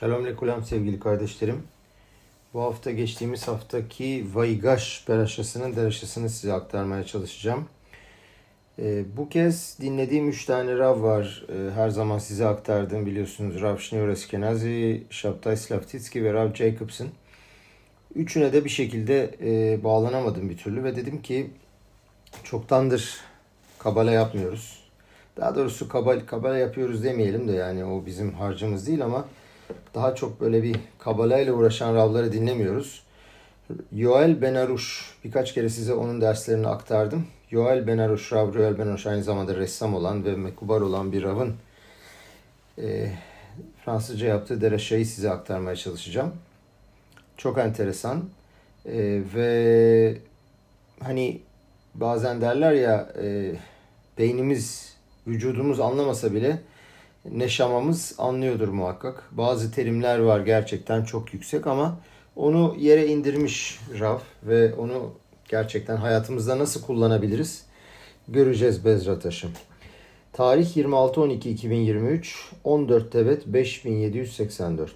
Shalom lekulam sevgili kardeşlerim. Bu hafta geçtiğimiz haftaki Vaygash Peraşası'nın deraşasını size aktarmaya çalışacağım. Ee, bu kez dinlediğim üç tane Rav var. Ee, her zaman size aktardığım biliyorsunuz. Rav Shneur Eskenazi, Shabtai Slavtitski ve Rav Jacobson. Üçüne de bir şekilde e, bağlanamadım bir türlü ve dedim ki çoktandır kabala yapmıyoruz. Daha doğrusu kabal, kabala yapıyoruz demeyelim de yani o bizim harcımız değil ama daha çok böyle bir kabalayla uğraşan ravları dinlemiyoruz. Yoel Benaruş, birkaç kere size onun derslerini aktardım. Yoel Benaruş, Rav Yoel Benaruş aynı zamanda ressam olan ve mekubar olan bir ravın e, Fransızca yaptığı dereşayı size aktarmaya çalışacağım. Çok enteresan e, ve hani bazen derler ya e, beynimiz, vücudumuz anlamasa bile neşamamız anlıyordur muhakkak. Bazı terimler var gerçekten çok yüksek ama onu yere indirmiş Rav ve onu gerçekten hayatımızda nasıl kullanabiliriz göreceğiz Bezrataş'ım. Tarih 26-12-2023 14 Tebet 5784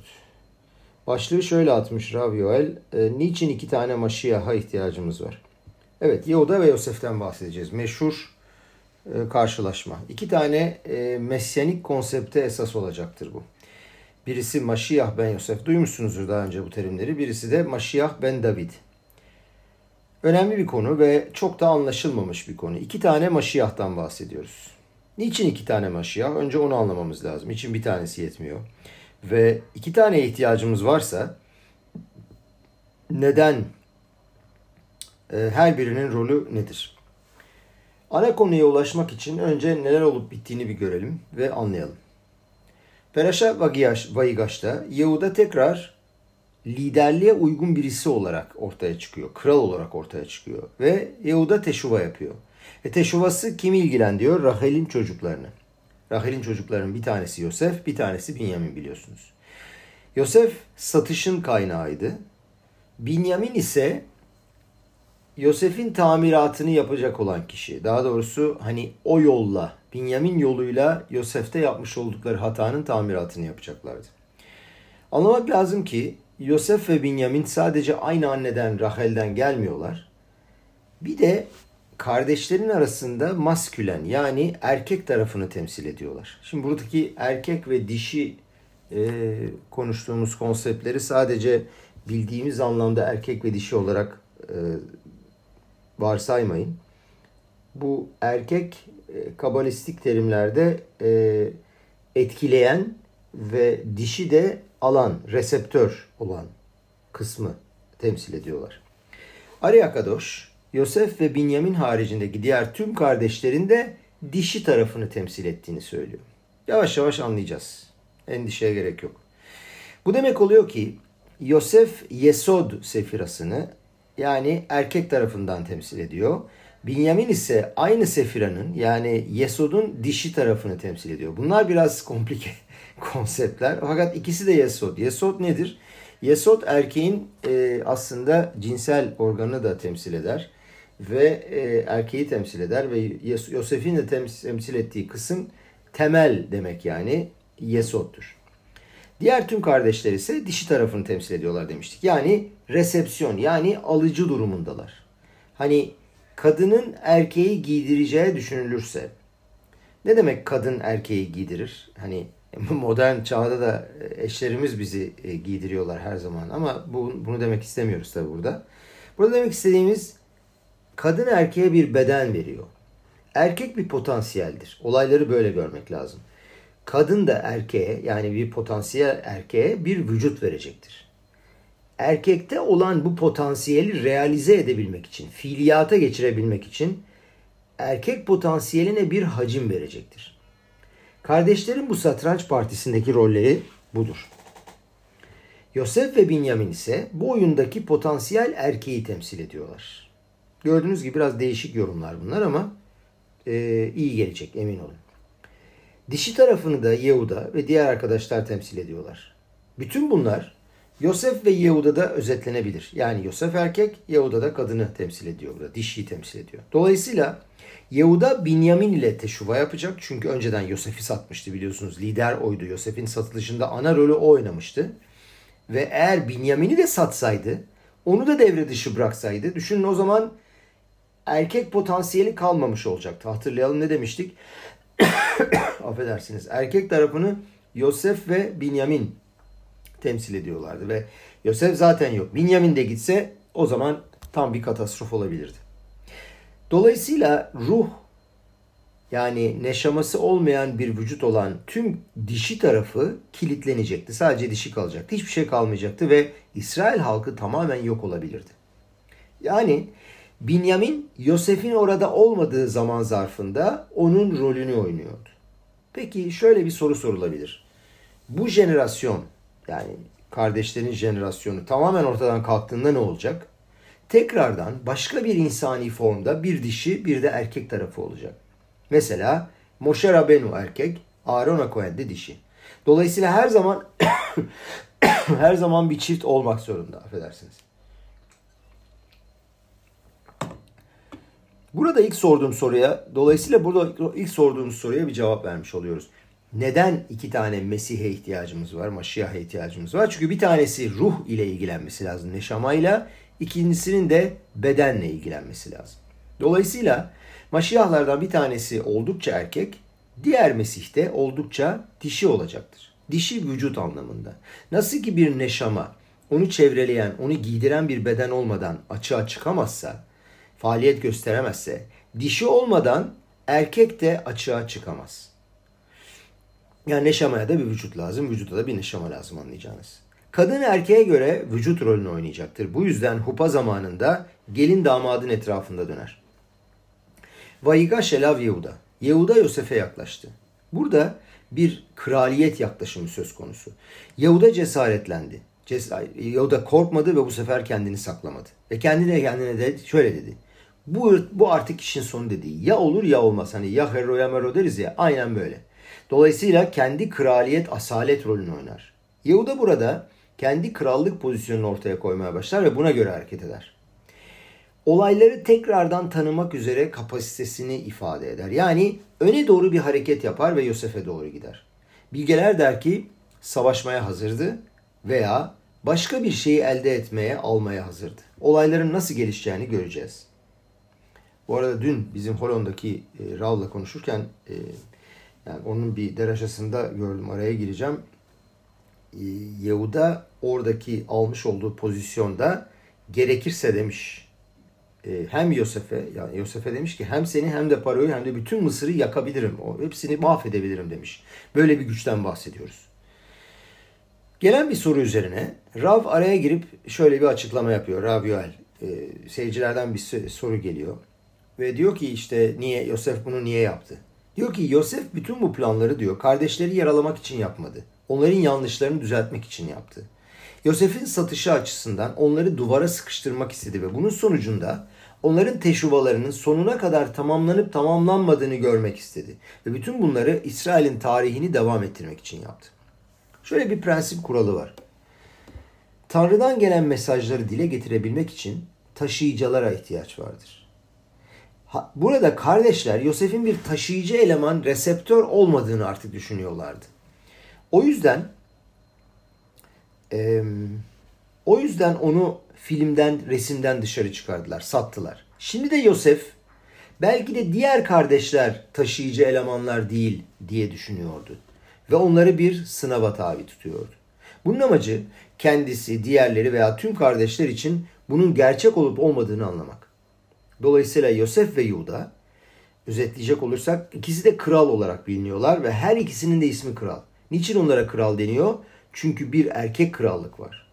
Başlığı şöyle atmış Rav Yoel. E, niçin iki tane Maşiyah'a ihtiyacımız var? Evet Yehuda ve Yosef'ten bahsedeceğiz. Meşhur karşılaşma. İki tane e, mesyanik konsepte esas olacaktır bu. Birisi Maşiyah ben Yosef. Duymuşsunuzdur daha önce bu terimleri. Birisi de Maşiyah ben David. Önemli bir konu ve çok da anlaşılmamış bir konu. İki tane Maşiyah'tan bahsediyoruz. Niçin iki tane Maşiyah? Önce onu anlamamız lazım. İçin bir tanesi yetmiyor. Ve iki tane ihtiyacımız varsa neden e, her birinin rolü nedir? Ana konuya ulaşmak için önce neler olup bittiğini bir görelim ve anlayalım. Peraşa Vayigaş'ta Yehuda tekrar liderliğe uygun birisi olarak ortaya çıkıyor. Kral olarak ortaya çıkıyor. Ve Yehuda teşuva yapıyor. E teşuvası kimi ilgilendiriyor? Rahel'in çocuklarını. Rahel'in çocuklarının bir tanesi Yosef, bir tanesi Binyamin biliyorsunuz. Yosef satışın kaynağıydı. Binyamin ise Yosef'in tamiratını yapacak olan kişi. Daha doğrusu hani o yolla, Binyamin yoluyla Yosef'te yapmış oldukları hatanın tamiratını yapacaklardı. Anlamak lazım ki Yosef ve Binyamin sadece aynı anneden Rahel'den gelmiyorlar. Bir de kardeşlerin arasında maskülen yani erkek tarafını temsil ediyorlar. Şimdi buradaki erkek ve dişi e, konuştuğumuz konseptleri sadece bildiğimiz anlamda erkek ve dişi olarak e, varsaymayın. Bu erkek e, kabalistik terimlerde e, etkileyen ve dişi de alan, reseptör olan kısmı temsil ediyorlar. Ariakadoş, Yosef ve Binyamin haricindeki diğer tüm kardeşlerin de dişi tarafını temsil ettiğini söylüyor. Yavaş yavaş anlayacağız. Endişeye gerek yok. Bu demek oluyor ki Yosef Yesod sefirasını yani erkek tarafından temsil ediyor. Binyamin ise aynı sefiranın yani Yesod'un dişi tarafını temsil ediyor. Bunlar biraz komplike konseptler fakat ikisi de Yesod. Yesod nedir? Yesod erkeğin e, aslında cinsel organını da temsil eder ve e, erkeği temsil eder ve Yosef'in de temsil ettiği kısım temel demek yani Yesod'dur. Diğer tüm kardeşler ise dişi tarafını temsil ediyorlar demiştik. Yani resepsiyon yani alıcı durumundalar. Hani kadının erkeği giydireceği düşünülürse ne demek kadın erkeği giydirir? Hani modern çağda da eşlerimiz bizi e, giydiriyorlar her zaman ama bu, bunu demek istemiyoruz tabi burada. Burada demek istediğimiz kadın erkeğe bir beden veriyor. Erkek bir potansiyeldir. Olayları böyle görmek lazım kadın da erkeğe yani bir potansiyel erkeğe bir vücut verecektir. Erkekte olan bu potansiyeli realize edebilmek için, fiiliyata geçirebilmek için erkek potansiyeline bir hacim verecektir. Kardeşlerin bu satranç partisindeki rolleri budur. Yosef ve Binyamin ise bu oyundaki potansiyel erkeği temsil ediyorlar. Gördüğünüz gibi biraz değişik yorumlar bunlar ama e, iyi gelecek emin olun. Dişi tarafını da Yehuda ve diğer arkadaşlar temsil ediyorlar. Bütün bunlar Yosef ve Yehuda da özetlenebilir. Yani Yosef erkek, Yehuda da kadını temsil ediyor burada. Dişiyi temsil ediyor. Dolayısıyla Yehuda Binyamin ile teşuva yapacak. Çünkü önceden Yosef'i satmıştı biliyorsunuz. Lider oydu. Yosef'in satılışında ana rolü o oynamıştı. Ve eğer Binyamin'i de satsaydı, onu da devre dışı bıraksaydı, düşünün o zaman erkek potansiyeli kalmamış olacaktı. Hatırlayalım ne demiştik? Affedersiniz. Erkek tarafını Yosef ve Binyamin temsil ediyorlardı ve Yosef zaten yok. Binyamin de gitse o zaman tam bir katastrof olabilirdi. Dolayısıyla ruh yani neşaması olmayan bir vücut olan tüm dişi tarafı kilitlenecekti. Sadece dişi kalacaktı. Hiçbir şey kalmayacaktı ve İsrail halkı tamamen yok olabilirdi. Yani Binyamin Yosef'in orada olmadığı zaman zarfında onun rolünü oynuyordu. Peki şöyle bir soru sorulabilir. Bu jenerasyon yani kardeşlerin jenerasyonu tamamen ortadan kalktığında ne olacak? Tekrardan başka bir insani formda bir dişi bir de erkek tarafı olacak. Mesela Moshe Rabenu erkek, Aaron Akohen de dişi. Dolayısıyla her zaman her zaman bir çift olmak zorunda affedersiniz. Burada ilk sorduğum soruya, dolayısıyla burada ilk sorduğumuz soruya bir cevap vermiş oluyoruz. Neden iki tane Mesih'e ihtiyacımız var, Maşiyah'a ihtiyacımız var? Çünkü bir tanesi ruh ile ilgilenmesi lazım, neşamayla. ikincisinin de bedenle ilgilenmesi lazım. Dolayısıyla Maşiyahlardan bir tanesi oldukça erkek, diğer Mesih de oldukça dişi olacaktır. Dişi vücut anlamında. Nasıl ki bir neşama onu çevreleyen, onu giydiren bir beden olmadan açığa çıkamazsa, faaliyet gösteremezse, dişi olmadan erkek de açığa çıkamaz. Yani neşamaya da bir vücut lazım, vücuda da bir neşama lazım anlayacağınız. Kadın erkeğe göre vücut rolünü oynayacaktır. Bu yüzden hupa zamanında gelin damadın etrafında döner. Vayiga Şelav Yehuda. Yehuda Yosef'e yaklaştı. Burada bir kraliyet yaklaşımı söz konusu. Yehuda cesaretlendi. Yehuda korkmadı ve bu sefer kendini saklamadı. Ve kendine kendine de şöyle dedi. Bu, bu artık işin sonu dedi. Ya olur ya olmaz. Hani ya hero ya mero deriz ya. Aynen böyle. Dolayısıyla kendi kraliyet asalet rolünü oynar. Yehuda burada kendi krallık pozisyonunu ortaya koymaya başlar ve buna göre hareket eder. Olayları tekrardan tanımak üzere kapasitesini ifade eder. Yani öne doğru bir hareket yapar ve Yosef'e doğru gider. Bilgeler der ki savaşmaya hazırdı veya başka bir şeyi elde etmeye, almaya hazırdı. Olayların nasıl gelişeceğini göreceğiz. Bu arada dün bizim Hollanda'daki e, Raul'la konuşurken e, yani onun bir deraşasında gördüm araya gireceğim. E, Yehuda oradaki almış olduğu pozisyonda gerekirse demiş e, hem Yosef'e yani Yosef'e demiş ki hem seni hem de parayı hem de bütün Mısır'ı yakabilirim. O hepsini mahvedebilirim demiş. Böyle bir güçten bahsediyoruz. Gelen bir soru üzerine Rav araya girip şöyle bir açıklama yapıyor. Rav Yoel. E, seyircilerden bir soru geliyor. Ve diyor ki işte niye Yosef bunu niye yaptı? Diyor ki Yosef bütün bu planları diyor kardeşleri yaralamak için yapmadı. Onların yanlışlarını düzeltmek için yaptı. Yosef'in satışı açısından onları duvara sıkıştırmak istedi ve bunun sonucunda onların teşuvalarının sonuna kadar tamamlanıp tamamlanmadığını görmek istedi. Ve bütün bunları İsrail'in tarihini devam ettirmek için yaptı. Şöyle bir prensip kuralı var. Tanrı'dan gelen mesajları dile getirebilmek için taşıyıcılara ihtiyaç vardır. Burada kardeşler Yosef'in bir taşıyıcı eleman, reseptör olmadığını artık düşünüyorlardı. O yüzden e, o yüzden onu filmden, resimden dışarı çıkardılar, sattılar. Şimdi de Yosef belki de diğer kardeşler taşıyıcı elemanlar değil diye düşünüyordu. Ve onları bir sınava tabi tutuyordu. Bunun amacı kendisi, diğerleri veya tüm kardeşler için bunun gerçek olup olmadığını anlamak. Dolayısıyla Yosef ve Yuda özetleyecek olursak ikisi de kral olarak biliniyorlar ve her ikisinin de ismi kral. Niçin onlara kral deniyor? Çünkü bir erkek krallık var.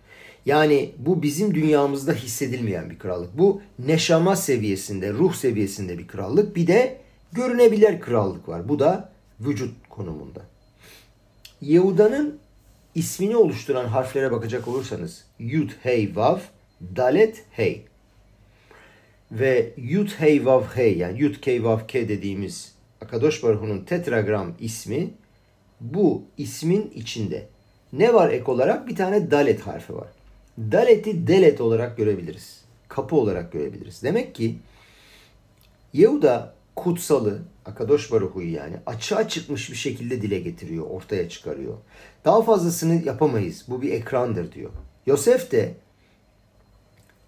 Yani bu bizim dünyamızda hissedilmeyen bir krallık. Bu neşama seviyesinde, ruh seviyesinde bir krallık. Bir de görünebilir krallık var. Bu da vücut konumunda. Yehuda'nın ismini oluşturan harflere bakacak olursanız Yud, Hey, Vav, Dalet, Hey ve Yud Hey Vav Hey yani Yud Key Vav Ke dediğimiz Akadosh Baruhu'nun tetragram ismi bu ismin içinde. Ne var ek olarak? Bir tane dalet harfi var. Dalet'i delet olarak görebiliriz. Kapı olarak görebiliriz. Demek ki Yehuda kutsalı, Akadosh Baruhu'yu yani açığa çıkmış bir şekilde dile getiriyor, ortaya çıkarıyor. Daha fazlasını yapamayız. Bu bir ekrandır diyor. Yosef de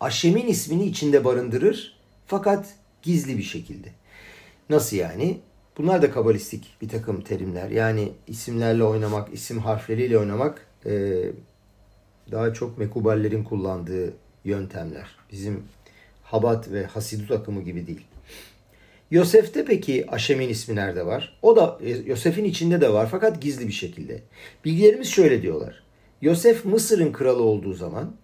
Aşem'in ismini içinde barındırır fakat gizli bir şekilde. Nasıl yani? Bunlar da kabalistik bir takım terimler. Yani isimlerle oynamak, isim harfleriyle oynamak e, daha çok mekuballerin kullandığı yöntemler. Bizim Habat ve Hasidut akımı gibi değil. Yosef'te peki Aşem'in ismi nerede var? O da e, Yosef'in içinde de var fakat gizli bir şekilde. Bilgilerimiz şöyle diyorlar. Yosef Mısır'ın kralı olduğu zaman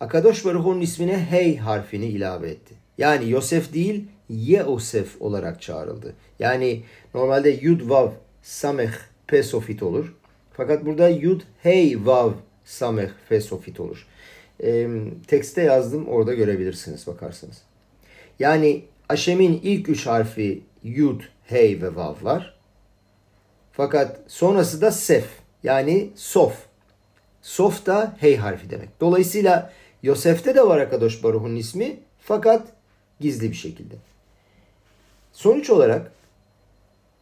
Akadosh Baruhu'nun ismine Hey harfini ilave etti. Yani Yosef değil Yeosef olarak çağrıldı. Yani normalde Yud Vav Sameh Pesofit olur. Fakat burada Yud Hey Vav Sameh Pesofit olur. E, tekste yazdım orada görebilirsiniz bakarsanız. Yani Aşem'in ilk üç harfi Yud, Hey ve Vav var. Fakat sonrası da Sef yani Sof. Sof da Hey harfi demek. Dolayısıyla Yosef'te de var Akadosh Baruh'un ismi fakat gizli bir şekilde. Sonuç olarak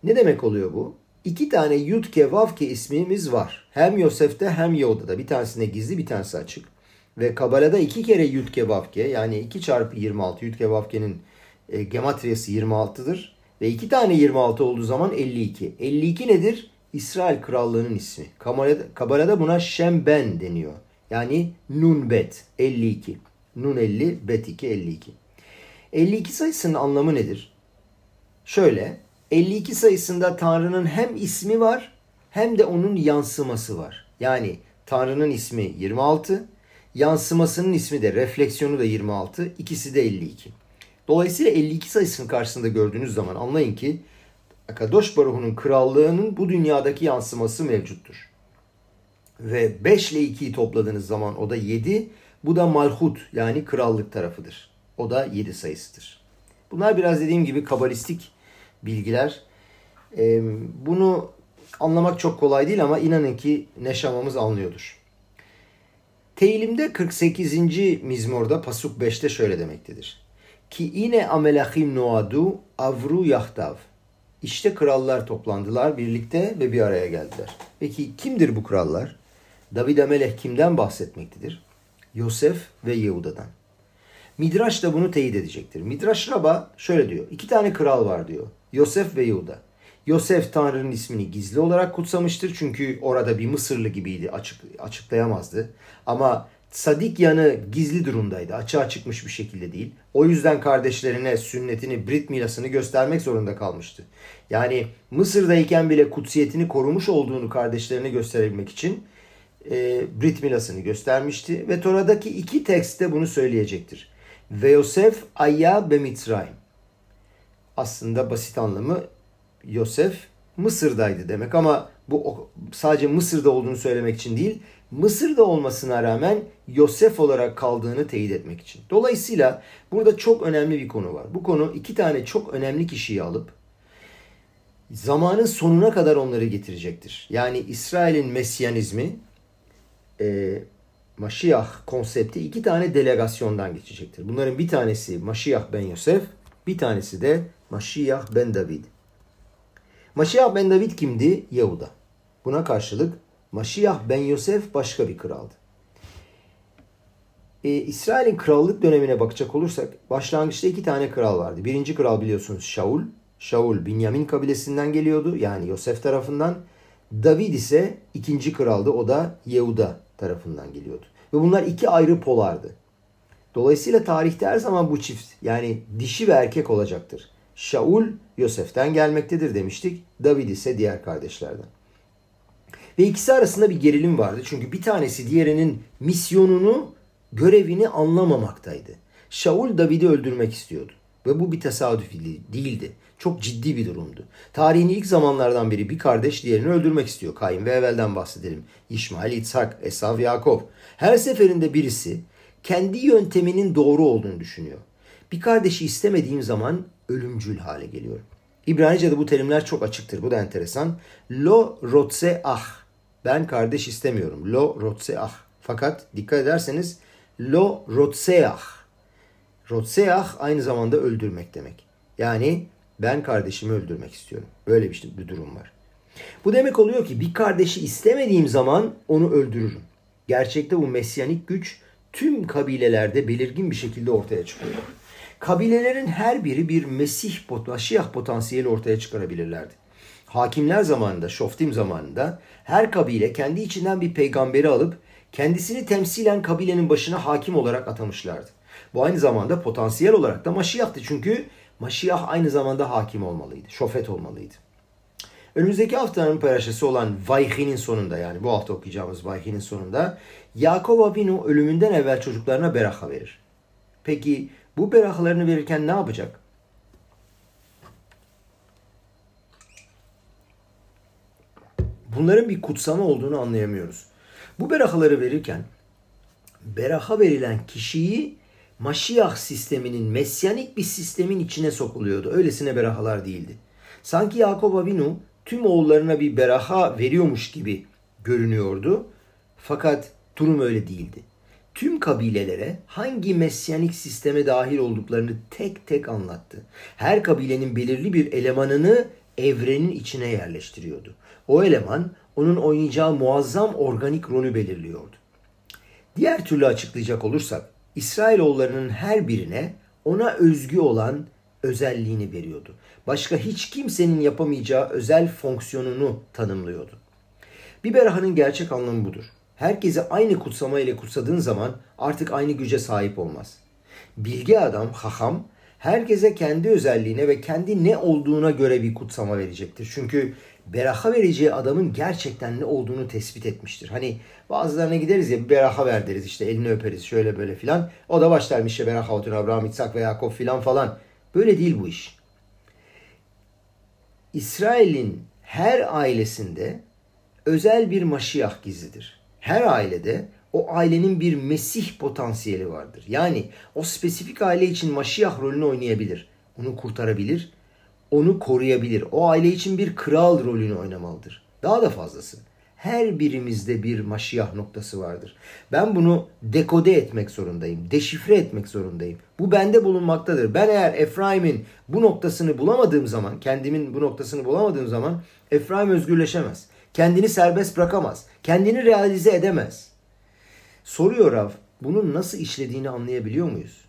ne demek oluyor bu? İki tane Yudke Vavke ismimiz var. Hem Yosef'te hem Yehuda'da. Bir tanesine gizli bir tanesi açık. Ve Kabala'da iki kere Yudke Vavke yani 2 çarpı 26 Yudke Vavke'nin e, gematriyası 26'dır. Ve iki tane 26 olduğu zaman 52. 52 nedir? İsrail krallığının ismi. Kabala'da buna Şemben deniyor. Yani Nun Bet 52. Nun 50, Bet 2, 52. 52 sayısının anlamı nedir? Şöyle 52 sayısında Tanrı'nın hem ismi var hem de onun yansıması var. Yani Tanrı'nın ismi 26, yansımasının ismi de refleksiyonu da 26, ikisi de 52. Dolayısıyla 52 sayısının karşısında gördüğünüz zaman anlayın ki Akadosh Baruhu'nun krallığının bu dünyadaki yansıması mevcuttur. Ve 5 ile 2'yi topladığınız zaman o da 7. Bu da malhut yani krallık tarafıdır. O da 7 sayısıdır. Bunlar biraz dediğim gibi kabalistik bilgiler. Ee, bunu anlamak çok kolay değil ama inanın ki neşamamız anlıyordur. Teylimde 48. mizmorda Pasuk 5'te şöyle demektedir. Ki yine amelachim noadu avru yahtav. İşte krallar toplandılar birlikte ve bir araya geldiler. Peki kimdir bu krallar? David Amelech kimden bahsetmektedir? Yosef ve Yehuda'dan. Midraş da bunu teyit edecektir. Midraş Rab'a şöyle diyor. İki tane kral var diyor. Yosef ve Yehuda. Yosef Tanrı'nın ismini gizli olarak kutsamıştır. Çünkü orada bir Mısırlı gibiydi. Açık, açıklayamazdı. Ama sadik yanı gizli durumdaydı. Açığa çıkmış bir şekilde değil. O yüzden kardeşlerine sünnetini, Brit milasını göstermek zorunda kalmıştı. Yani Mısır'dayken bile kutsiyetini korumuş olduğunu kardeşlerine gösterebilmek için e, Brit milasını göstermişti. Ve Tora'daki iki tekste bunu söyleyecektir. Ve Yosef ayya be Mitzrayim. Aslında basit anlamı Yosef Mısır'daydı demek ama bu sadece Mısır'da olduğunu söylemek için değil, Mısır'da olmasına rağmen Yosef olarak kaldığını teyit etmek için. Dolayısıyla burada çok önemli bir konu var. Bu konu iki tane çok önemli kişiyi alıp zamanın sonuna kadar onları getirecektir. Yani İsrail'in mesyanizmi e, Maşiyah konsepti iki tane delegasyondan geçecektir. Bunların bir tanesi Maşiyah ben Yosef, bir tanesi de Maşiyah ben David. Maşiyah ben David kimdi? Yehuda. Buna karşılık Maşiyah ben Yosef başka bir kraldı. Ee, İsrail'in krallık dönemine bakacak olursak başlangıçta iki tane kral vardı. Birinci kral biliyorsunuz Shaul. Shaul Binyamin kabilesinden geliyordu yani Yosef tarafından. David ise ikinci kraldı o da Yehuda tarafından geliyordu. Ve bunlar iki ayrı polardı. Dolayısıyla tarihte her zaman bu çift yani dişi ve erkek olacaktır. Shaul Yosef'ten gelmektedir demiştik. David ise diğer kardeşlerden. Ve ikisi arasında bir gerilim vardı. Çünkü bir tanesi diğerinin misyonunu, görevini anlamamaktaydı. Shaul David'i öldürmek istiyordu. Ve bu bir tesadüf değildi. Çok ciddi bir durumdu. Tarihin ilk zamanlardan biri bir kardeş diğerini öldürmek istiyor. Kain ve evvelden bahsedelim. İsmail, İtsak, Esav, Yakov. Her seferinde birisi kendi yönteminin doğru olduğunu düşünüyor. Bir kardeşi istemediğim zaman ölümcül hale geliyorum. İbranice'de bu terimler çok açıktır. Bu da enteresan. Lo rotse ah. Ben kardeş istemiyorum. Lo rotseah. Fakat dikkat ederseniz lo rotseah. Rotseah aynı zamanda öldürmek demek. Yani ben kardeşimi öldürmek istiyorum. Böyle bir, bir durum var. Bu demek oluyor ki bir kardeşi istemediğim zaman onu öldürürüm. Gerçekte bu mesyanik güç tüm kabilelerde belirgin bir şekilde ortaya çıkıyor. Kabilelerin her biri bir Mesih, Masiyah potansiyeli ortaya çıkarabilirlerdi. Hakimler zamanında, Şoftim zamanında her kabile kendi içinden bir peygamberi alıp kendisini temsilen kabilenin başına hakim olarak atamışlardı. Bu aynı zamanda potansiyel olarak da Maşiyah'tı çünkü Maşiyah aynı zamanda hakim olmalıydı, şofet olmalıydı. Önümüzdeki haftanın paylaşısı olan Vayhi'nin sonunda yani bu hafta okuyacağımız Vayhi'nin sonunda Yakob Abinu ölümünden evvel çocuklarına beraha verir. Peki bu berahalarını verirken ne yapacak? Bunların bir kutsama olduğunu anlayamıyoruz. Bu berahaları verirken beraha verilen kişiyi Maşiyah sisteminin, mesyanik bir sistemin içine sokuluyordu. Öylesine berahalar değildi. Sanki Yakob Avinu tüm oğullarına bir beraha veriyormuş gibi görünüyordu. Fakat durum öyle değildi. Tüm kabilelere hangi mesyanik sisteme dahil olduklarını tek tek anlattı. Her kabilenin belirli bir elemanını evrenin içine yerleştiriyordu. O eleman onun oynayacağı muazzam organik rolü belirliyordu. Diğer türlü açıklayacak olursak İsrailoğullarının her birine ona özgü olan özelliğini veriyordu. Başka hiç kimsenin yapamayacağı özel fonksiyonunu tanımlıyordu. Bir berahanın gerçek anlamı budur. Herkesi aynı kutsama ile kutsadığın zaman artık aynı güce sahip olmaz. Bilgi adam, haham, herkese kendi özelliğine ve kendi ne olduğuna göre bir kutsama verecektir. Çünkü beraha vereceği adamın gerçekten ne olduğunu tespit etmiştir. Hani bazılarına gideriz ya beraha ver deriz işte elini öperiz şöyle böyle filan. O da başlarmış işte beraha otun Abraham, İtsak ve Yakup filan falan. Böyle değil bu iş. İsrail'in her ailesinde özel bir maşiyah gizlidir. Her ailede o ailenin bir Mesih potansiyeli vardır. Yani o spesifik aile için maşiyah rolünü oynayabilir. Onu kurtarabilir, onu koruyabilir. O aile için bir kral rolünü oynamalıdır. Daha da fazlası her birimizde bir maşiyah noktası vardır. Ben bunu dekode etmek zorundayım, deşifre etmek zorundayım. Bu bende bulunmaktadır. Ben eğer Efraim'in bu noktasını bulamadığım zaman, kendimin bu noktasını bulamadığım zaman Efraim özgürleşemez. Kendini serbest bırakamaz. Kendini realize edemez. Soruyor Rav, bunun nasıl işlediğini anlayabiliyor muyuz?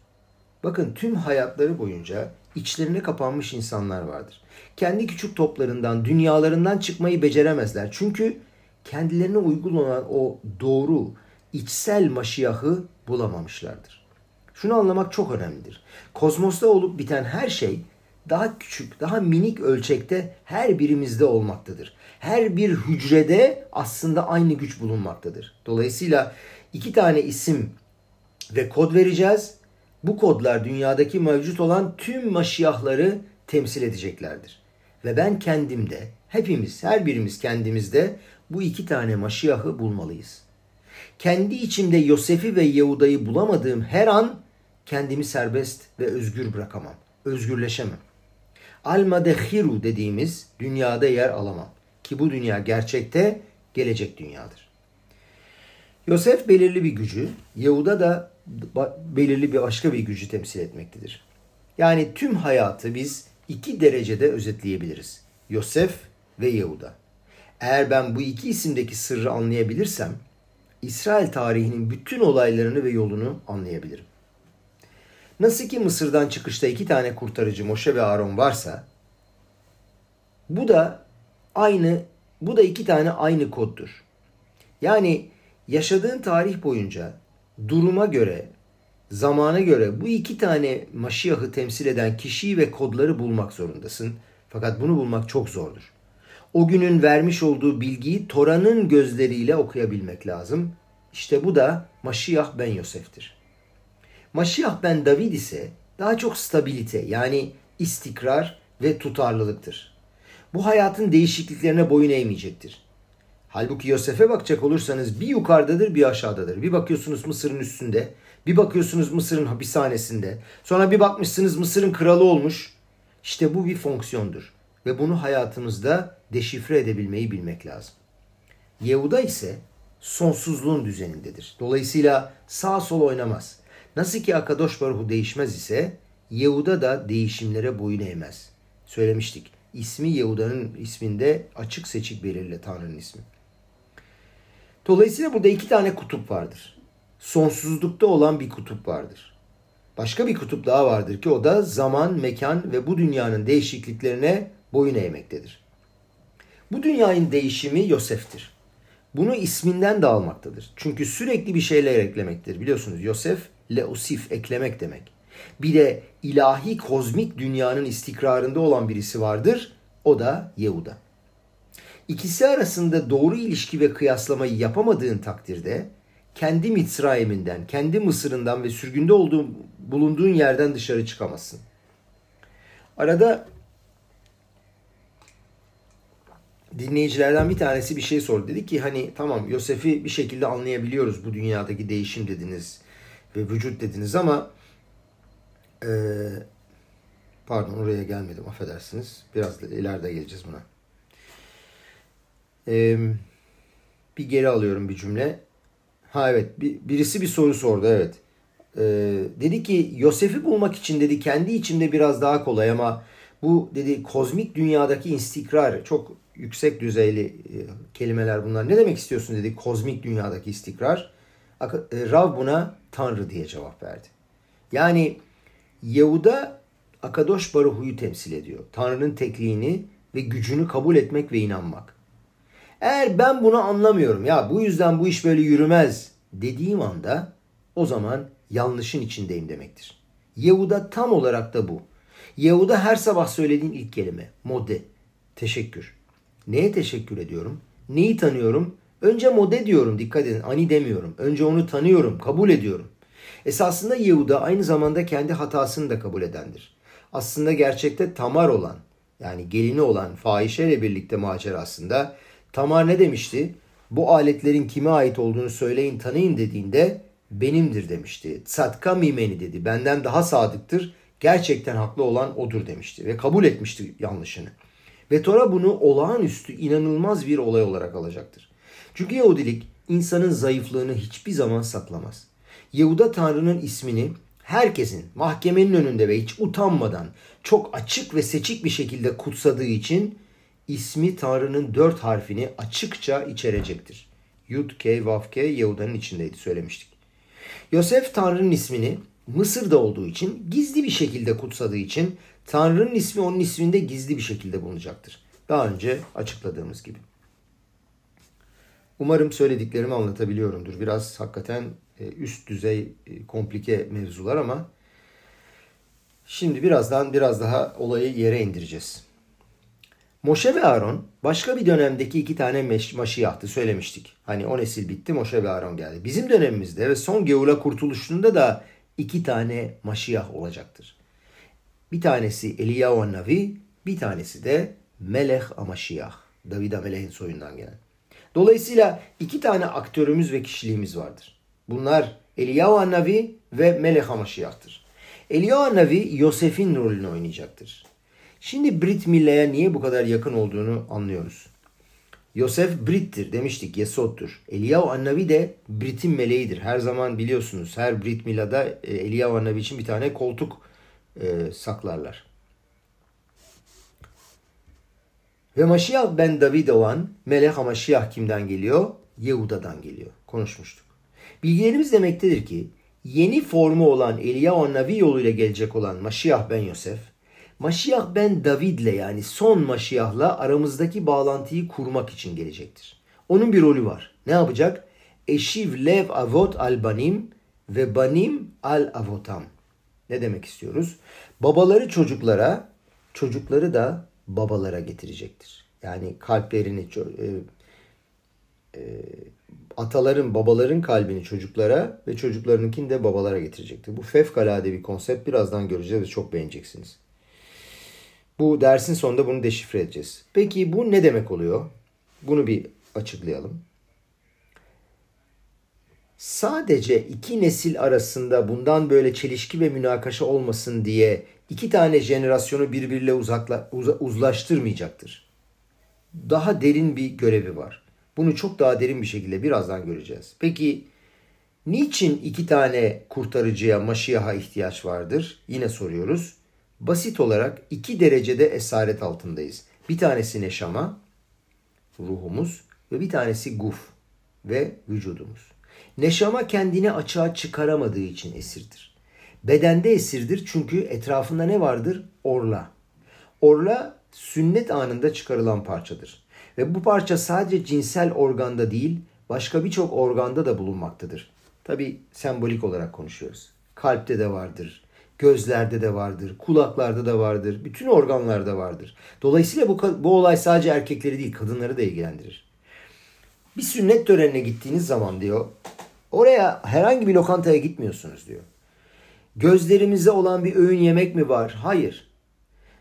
Bakın tüm hayatları boyunca içlerine kapanmış insanlar vardır. Kendi küçük toplarından, dünyalarından çıkmayı beceremezler. Çünkü kendilerine uygun olan o doğru içsel maşiyahı bulamamışlardır. Şunu anlamak çok önemlidir. Kozmosta olup biten her şey daha küçük, daha minik ölçekte her birimizde olmaktadır. Her bir hücrede aslında aynı güç bulunmaktadır. Dolayısıyla iki tane isim ve kod vereceğiz. Bu kodlar dünyadaki mevcut olan tüm maşiyahları temsil edeceklerdir. Ve ben kendimde, hepimiz, her birimiz kendimizde bu iki tane Maşiyah'ı bulmalıyız. Kendi içimde Yosef'i ve Yehuda'yı bulamadığım her an kendimi serbest ve özgür bırakamam. Özgürleşemem. Alma de hiru dediğimiz dünyada yer alamam. Ki bu dünya gerçekte gelecek dünyadır. Yosef belirli bir gücü, Yehuda da belirli bir başka bir gücü temsil etmektedir. Yani tüm hayatı biz iki derecede özetleyebiliriz. Yosef ve Yehuda. Eğer ben bu iki isimdeki sırrı anlayabilirsem İsrail tarihinin bütün olaylarını ve yolunu anlayabilirim. Nasıl ki Mısır'dan çıkışta iki tane kurtarıcı Moşe ve Aaron varsa bu da aynı bu da iki tane aynı koddur. Yani yaşadığın tarih boyunca duruma göre, zamana göre bu iki tane Maşiyah'ı temsil eden kişiyi ve kodları bulmak zorundasın. Fakat bunu bulmak çok zordur o günün vermiş olduğu bilgiyi Tora'nın gözleriyle okuyabilmek lazım. İşte bu da Maşiyah ben Yosef'tir. Maşiyah ben David ise daha çok stabilite yani istikrar ve tutarlılıktır. Bu hayatın değişikliklerine boyun eğmeyecektir. Halbuki Yosef'e bakacak olursanız bir yukarıdadır bir aşağıdadır. Bir bakıyorsunuz Mısır'ın üstünde, bir bakıyorsunuz Mısır'ın hapishanesinde. Sonra bir bakmışsınız Mısır'ın kralı olmuş. İşte bu bir fonksiyondur ve bunu hayatımızda deşifre edebilmeyi bilmek lazım. Yehuda ise sonsuzluğun düzenindedir. Dolayısıyla sağ sol oynamaz. Nasıl ki Akadosh Baruhu değişmez ise Yehuda da değişimlere boyun eğmez. Söylemiştik. İsmi Yehuda'nın isminde açık seçik belirli Tanrı'nın ismi. Dolayısıyla burada iki tane kutup vardır. Sonsuzlukta olan bir kutup vardır. Başka bir kutup daha vardır ki o da zaman, mekan ve bu dünyanın değişikliklerine boyun eğmektedir. Bu dünyanın değişimi Yosef'tir. Bunu isminden de almaktadır. Çünkü sürekli bir şeyler eklemektir. Biliyorsunuz Yosef, leusif, eklemek demek. Bir de ilahi kozmik dünyanın istikrarında olan birisi vardır. O da Yehuda. İkisi arasında doğru ilişki ve kıyaslamayı yapamadığın takdirde kendi Mitzrayim'inden, kendi Mısır'ından ve sürgünde olduğun, bulunduğun yerden dışarı çıkamazsın. Arada dinleyicilerden bir tanesi bir şey sordu. Dedi ki hani tamam Yosef'i bir şekilde anlayabiliyoruz bu dünyadaki değişim dediniz ve vücut dediniz ama e, pardon oraya gelmedim affedersiniz. Biraz ileride geleceğiz buna. E, bir geri alıyorum bir cümle. Ha evet bir, birisi bir soru sordu evet. E, dedi ki Yosef'i bulmak için dedi kendi içimde biraz daha kolay ama bu dedi kozmik dünyadaki istikrar çok yüksek düzeyli e, kelimeler bunlar. Ne demek istiyorsun dedi kozmik dünyadaki istikrar. E, Rav buna Tanrı diye cevap verdi. Yani Yehuda Akadosh Baruhu'yu temsil ediyor. Tanrı'nın tekliğini ve gücünü kabul etmek ve inanmak. Eğer ben bunu anlamıyorum ya bu yüzden bu iş böyle yürümez dediğim anda o zaman yanlışın içindeyim demektir. Yehuda tam olarak da bu. Yehuda her sabah söylediğin ilk kelime. Mode. Teşekkür. Neye teşekkür ediyorum? Neyi tanıyorum? Önce mode diyorum dikkat edin. Ani demiyorum. Önce onu tanıyorum, kabul ediyorum. Esasında Yehuda aynı zamanda kendi hatasını da kabul edendir. Aslında gerçekte Tamar olan yani gelini olan fahişeyle birlikte macerasında Tamar ne demişti? Bu aletlerin kime ait olduğunu söyleyin tanıyın dediğinde benimdir demişti. Satka mimeni dedi. Benden daha sadıktır. Gerçekten haklı olan odur demişti. Ve kabul etmişti yanlışını. Ve Tora bunu olağanüstü inanılmaz bir olay olarak alacaktır. Çünkü Yahudilik insanın zayıflığını hiçbir zaman saklamaz. Yehuda Tanrı'nın ismini herkesin mahkemenin önünde ve hiç utanmadan çok açık ve seçik bir şekilde kutsadığı için ismi Tanrı'nın dört harfini açıkça içerecektir. Yud, K, Vav, K Yehuda'nın içindeydi söylemiştik. Yosef Tanrı'nın ismini Mısır'da olduğu için gizli bir şekilde kutsadığı için Tanrı'nın ismi onun isminde gizli bir şekilde bulunacaktır. Daha önce açıkladığımız gibi. Umarım söylediklerimi anlatabiliyorumdur. Biraz hakikaten e, üst düzey e, komplike mevzular ama şimdi birazdan biraz daha olayı yere indireceğiz. Moşe ve Aaron başka bir dönemdeki iki tane maşiyahtı söylemiştik. Hani o nesil bitti Moşe ve Aaron geldi. Bizim dönemimizde ve son Geula kurtuluşunda da iki tane maşiyah olacaktır. Bir tanesi Eliyahu Navi, bir tanesi de Melech Amaşiyah. David Amelech'in soyundan gelen. Dolayısıyla iki tane aktörümüz ve kişiliğimiz vardır. Bunlar Eliyahu Navi ve Melech Amaşiyah'tır. Eliyahu Navi Yosef'in rolünü oynayacaktır. Şimdi Brit Milla'ya niye bu kadar yakın olduğunu anlıyoruz. Yosef Brit'tir demiştik, Yesod'dur. Eliyahu Annavi de Brit'in meleğidir. Her zaman biliyorsunuz her Brit Mila'da e, Eliyahu Annavi için bir tane koltuk e, saklarlar. Ve Maşiyah ben David olan Melek Maşiyah kimden geliyor? Yehuda'dan geliyor. Konuşmuştuk. Bilgilerimiz demektedir ki yeni formu olan Eliyahu Navi yoluyla gelecek olan Maşiyah ben Yosef, Maşiyah ben David'le yani son Maşiyah'la aramızdaki bağlantıyı kurmak için gelecektir. Onun bir rolü var. Ne yapacak? Eşiv lev avot al banim ve banim al avotam. Ne demek istiyoruz? Babaları çocuklara, çocukları da babalara getirecektir. Yani kalplerini, e, e, ataların, babaların kalbini çocuklara ve çocuklarınınkini de babalara getirecektir. Bu fevkalade bir konsept. Birazdan göreceğiz ve çok beğeneceksiniz. Bu dersin sonunda bunu deşifre edeceğiz. Peki bu ne demek oluyor? Bunu bir açıklayalım sadece iki nesil arasında bundan böyle çelişki ve münakaşa olmasın diye iki tane jenerasyonu birbiriyle uzakla, uz, uzlaştırmayacaktır. Daha derin bir görevi var. Bunu çok daha derin bir şekilde birazdan göreceğiz. Peki niçin iki tane kurtarıcıya, maşiyaha ihtiyaç vardır? Yine soruyoruz. Basit olarak iki derecede esaret altındayız. Bir tanesi neşama, ruhumuz ve bir tanesi guf ve vücudumuz. Neşama kendini açığa çıkaramadığı için esirdir. Bedende esirdir çünkü etrafında ne vardır? Orla. Orla sünnet anında çıkarılan parçadır. Ve bu parça sadece cinsel organda değil, başka birçok organda da bulunmaktadır. Tabi sembolik olarak konuşuyoruz. Kalpte de vardır, gözlerde de vardır, kulaklarda da vardır, bütün organlarda vardır. Dolayısıyla bu, bu olay sadece erkekleri değil, kadınları da ilgilendirir. Bir sünnet törenine gittiğiniz zaman diyor, oraya herhangi bir lokantaya gitmiyorsunuz diyor. Gözlerimize olan bir öğün yemek mi var? Hayır.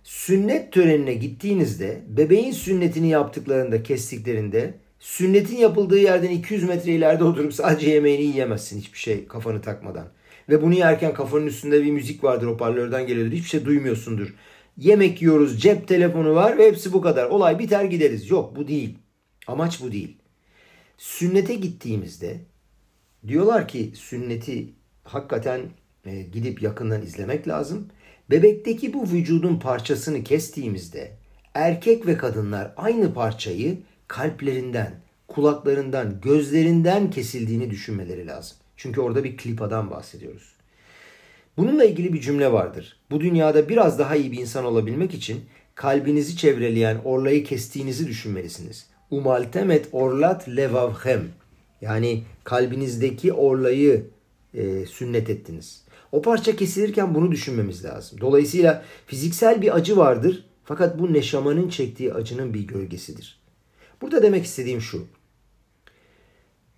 Sünnet törenine gittiğinizde bebeğin sünnetini yaptıklarında kestiklerinde sünnetin yapıldığı yerden 200 metre ileride oturup sadece yemeğini yiyemezsin hiçbir şey kafanı takmadan. Ve bunu yerken kafanın üstünde bir müzik vardır hoparlörden geliyordur hiçbir şey duymuyorsundur. Yemek yiyoruz cep telefonu var ve hepsi bu kadar. Olay biter gideriz. Yok bu değil. Amaç bu değil. Sünnete gittiğimizde diyorlar ki sünneti hakikaten e, gidip yakından izlemek lazım. Bebekteki bu vücudun parçasını kestiğimizde erkek ve kadınlar aynı parçayı kalplerinden, kulaklarından, gözlerinden kesildiğini düşünmeleri lazım. Çünkü orada bir klipadan bahsediyoruz. Bununla ilgili bir cümle vardır. Bu dünyada biraz daha iyi bir insan olabilmek için kalbinizi çevreleyen orlayı kestiğinizi düşünmelisiniz. Umaltemet orlat levavhem. Yani kalbinizdeki orlayı e, sünnet ettiniz. O parça kesilirken bunu düşünmemiz lazım. Dolayısıyla fiziksel bir acı vardır fakat bu neşamanın çektiği acının bir gölgesidir. Burada demek istediğim şu.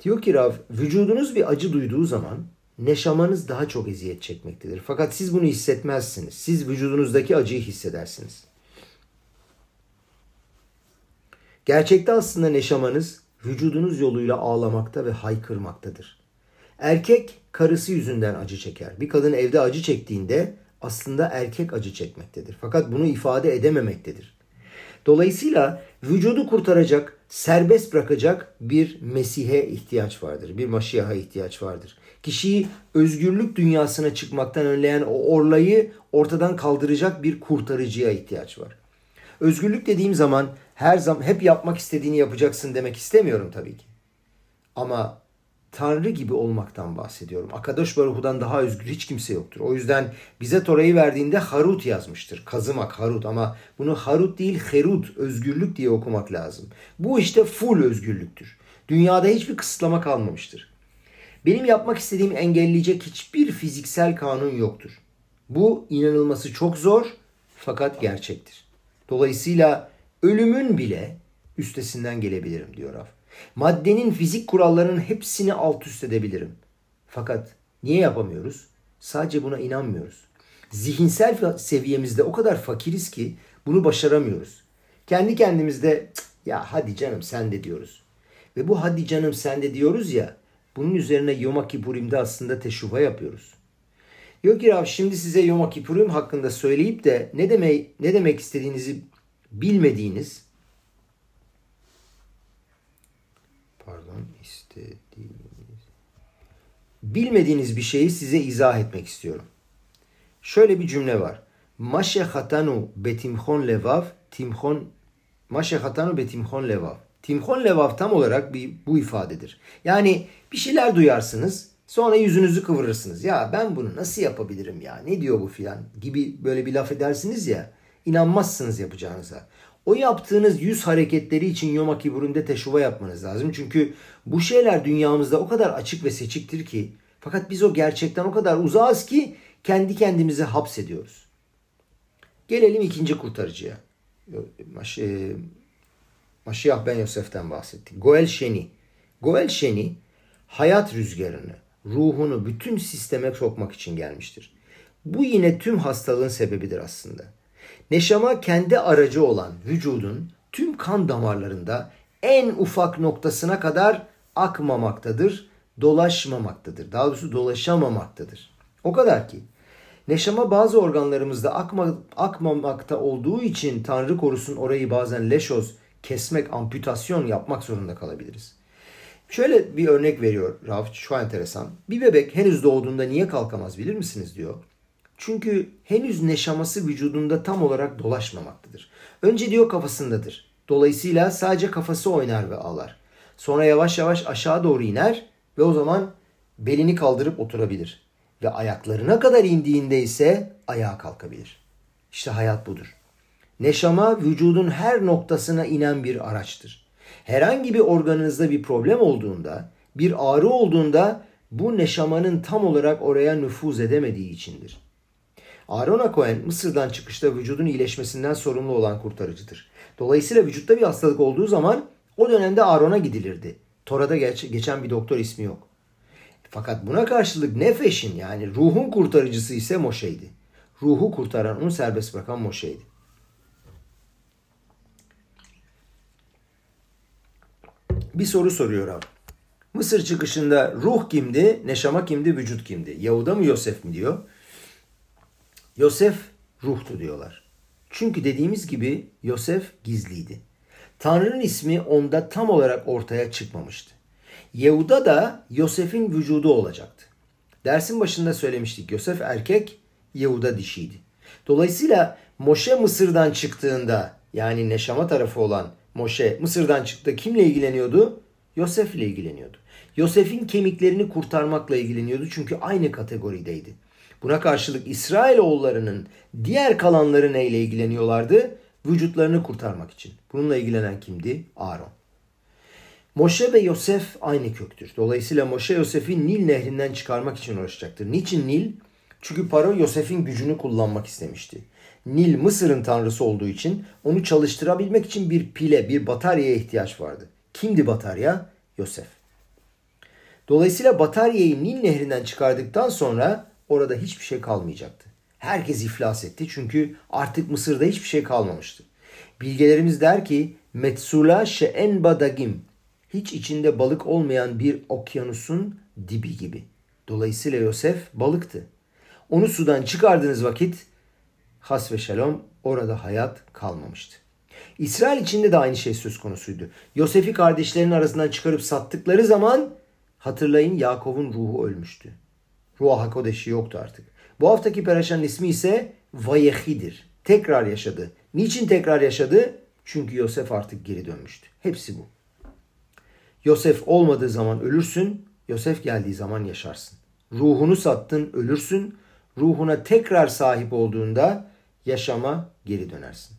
Diyor ki Rav, vücudunuz bir acı duyduğu zaman neşamanız daha çok eziyet çekmektedir. Fakat siz bunu hissetmezsiniz. Siz vücudunuzdaki acıyı hissedersiniz. Gerçekte aslında neşamanız vücudunuz yoluyla ağlamakta ve haykırmaktadır. Erkek karısı yüzünden acı çeker. Bir kadın evde acı çektiğinde aslında erkek acı çekmektedir. Fakat bunu ifade edememektedir. Dolayısıyla vücudu kurtaracak, serbest bırakacak bir Mesih'e ihtiyaç vardır. Bir Maşiyah'a ihtiyaç vardır. Kişiyi özgürlük dünyasına çıkmaktan önleyen o orlayı ortadan kaldıracak bir kurtarıcıya ihtiyaç var. Özgürlük dediğim zaman her zaman hep yapmak istediğini yapacaksın demek istemiyorum tabii ki. Ama Tanrı gibi olmaktan bahsediyorum. Akadosh Baruhu'dan daha özgür hiç kimse yoktur. O yüzden bize Tora'yı verdiğinde Harut yazmıştır. Kazımak, Harut ama bunu Harut değil Herut, özgürlük diye okumak lazım. Bu işte full özgürlüktür. Dünyada hiçbir kısıtlama kalmamıştır. Benim yapmak istediğimi engelleyecek hiçbir fiziksel kanun yoktur. Bu inanılması çok zor fakat gerçektir. Dolayısıyla ölümün bile üstesinden gelebilirim diyor Raf. Maddenin fizik kurallarının hepsini alt üst edebilirim. Fakat niye yapamıyoruz? Sadece buna inanmıyoruz. Zihinsel seviyemizde o kadar fakiriz ki bunu başaramıyoruz. Kendi kendimizde ya hadi canım sen de diyoruz. Ve bu hadi canım sen de diyoruz ya bunun üzerine Yom Kippurim'de aslında teşuva yapıyoruz. Yok ki Rav şimdi size Yom Kippurim hakkında söyleyip de ne demek ne demek istediğinizi bilmediğiniz pardon istediğiniz bilmediğiniz bir şeyi size izah etmek istiyorum. Şöyle bir cümle var. Maşe hatanu betimhon levav timhon maşe hatanu betimhon levav. Timhon levav tam olarak bir, bu ifadedir. Yani bir şeyler duyarsınız sonra yüzünüzü kıvırırsınız. Ya ben bunu nasıl yapabilirim ya ne diyor bu filan gibi böyle bir laf edersiniz ya inanmazsınız yapacağınıza. O yaptığınız yüz hareketleri için Yom Kippur'ünde teşuva yapmanız lazım. Çünkü bu şeyler dünyamızda o kadar açık ve seçiktir ki fakat biz o gerçekten o kadar uzağız ki kendi kendimizi hapsediyoruz. Gelelim ikinci kurtarıcıya. Maşi, Maşiyah Ben Yosef'ten bahsettik. Goel Şeni. Goel Şeni hayat rüzgarını, ruhunu bütün sisteme sokmak için gelmiştir. Bu yine tüm hastalığın sebebidir aslında. Neşama kendi aracı olan vücudun tüm kan damarlarında en ufak noktasına kadar akmamaktadır, dolaşmamaktadır. Daha doğrusu dolaşamamaktadır. O kadar ki neşama bazı organlarımızda akma, akmamakta olduğu için Tanrı korusun orayı bazen leşoz kesmek, amputasyon yapmak zorunda kalabiliriz. Şöyle bir örnek veriyor Rauf, şu enteresan. Bir bebek henüz doğduğunda niye kalkamaz bilir misiniz diyor. Çünkü henüz neşaması vücudunda tam olarak dolaşmamaktadır. Önce diyor kafasındadır. Dolayısıyla sadece kafası oynar ve ağlar. Sonra yavaş yavaş aşağı doğru iner ve o zaman belini kaldırıp oturabilir. Ve ayaklarına kadar indiğinde ise ayağa kalkabilir. İşte hayat budur. Neşama vücudun her noktasına inen bir araçtır. Herhangi bir organınızda bir problem olduğunda, bir ağrı olduğunda bu neşamanın tam olarak oraya nüfuz edemediği içindir. Aaron Cohen Mısır'dan çıkışta vücudun iyileşmesinden sorumlu olan kurtarıcıdır. Dolayısıyla vücutta bir hastalık olduğu zaman o dönemde Aaron'a gidilirdi. Tora'da geç, geçen bir doktor ismi yok. Fakat buna karşılık nefeşin yani ruhun kurtarıcısı ise Moşe'ydi. Ruhu kurtaran, onu serbest bırakan Moşe'ydi. Bir soru soruyor abi. Mısır çıkışında ruh kimdi, neşama kimdi, vücut kimdi? Yahuda mı Yosef mi diyor. Yosef ruhtu diyorlar. Çünkü dediğimiz gibi Yosef gizliydi. Tanrı'nın ismi onda tam olarak ortaya çıkmamıştı. Yehuda da Yosef'in vücudu olacaktı. Dersin başında söylemiştik. Yosef erkek, Yehuda dişiydi. Dolayısıyla Moşe Mısır'dan çıktığında yani Neşama tarafı olan Moşe Mısır'dan çıktı kimle ilgileniyordu? Yosef ile ilgileniyordu. Yosef'in kemiklerini kurtarmakla ilgileniyordu çünkü aynı kategorideydi. Buna karşılık İsrailoğullarının diğer kalanları neyle ilgileniyorlardı? Vücutlarını kurtarmak için. Bununla ilgilenen kimdi? Aaron. Moşe ve Yosef aynı köktür. Dolayısıyla Moşe Yosef'i Nil nehrinden çıkarmak için uğraşacaktır. Niçin Nil? Çünkü Paro Yosef'in gücünü kullanmak istemişti. Nil Mısır'ın tanrısı olduğu için onu çalıştırabilmek için bir pile, bir bataryaya ihtiyaç vardı. Kimdi batarya? Yosef. Dolayısıyla bataryayı Nil nehrinden çıkardıktan sonra orada hiçbir şey kalmayacaktı. Herkes iflas etti çünkü artık Mısır'da hiçbir şey kalmamıştı. Bilgelerimiz der ki Metsula she'en badagim hiç içinde balık olmayan bir okyanusun dibi gibi. Dolayısıyla Yosef balıktı. Onu sudan çıkardığınız vakit has ve şalom orada hayat kalmamıştı. İsrail içinde de aynı şey söz konusuydu. Yosef'i kardeşlerinin arasından çıkarıp sattıkları zaman hatırlayın Yakov'un ruhu ölmüştü. Ruah Hakodeş'i yoktu artık. Bu haftaki peraşanın ismi ise Vayehi'dir. Tekrar yaşadı. Niçin tekrar yaşadı? Çünkü Yosef artık geri dönmüştü. Hepsi bu. Yosef olmadığı zaman ölürsün, Yosef geldiği zaman yaşarsın. Ruhunu sattın, ölürsün. Ruhuna tekrar sahip olduğunda yaşama geri dönersin.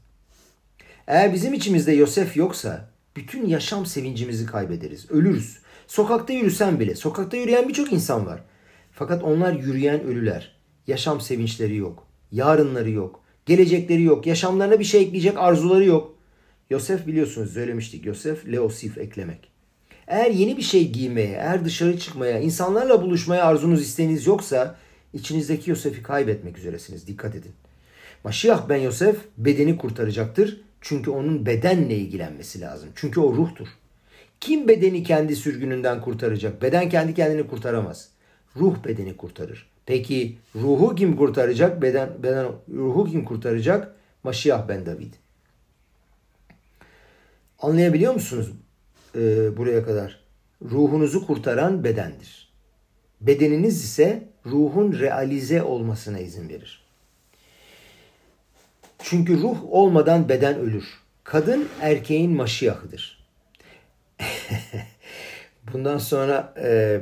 Eğer bizim içimizde Yosef yoksa bütün yaşam sevincimizi kaybederiz. Ölürüz. Sokakta yürüsen bile. Sokakta yürüyen birçok insan var. Fakat onlar yürüyen ölüler. Yaşam sevinçleri yok. Yarınları yok. Gelecekleri yok. Yaşamlarına bir şey ekleyecek arzuları yok. Yosef biliyorsunuz söylemiştik. Yosef leosif eklemek. Eğer yeni bir şey giymeye, eğer dışarı çıkmaya, insanlarla buluşmaya arzunuz isteğiniz yoksa içinizdeki Yosef'i kaybetmek üzeresiniz. Dikkat edin. Maşiyah ben Yosef bedeni kurtaracaktır. Çünkü onun bedenle ilgilenmesi lazım. Çünkü o ruhtur. Kim bedeni kendi sürgününden kurtaracak? Beden kendi kendini kurtaramaz. Ruh bedeni kurtarır. Peki ruhu kim kurtaracak? Beden, beden ruhu kim kurtaracak? Maşiyah ben David. Anlayabiliyor musunuz e, buraya kadar? Ruhunuzu kurtaran bedendir. Bedeniniz ise ruhun realize olmasına izin verir. Çünkü ruh olmadan beden ölür. Kadın erkeğin maşiyahıdır. Bundan sonra e,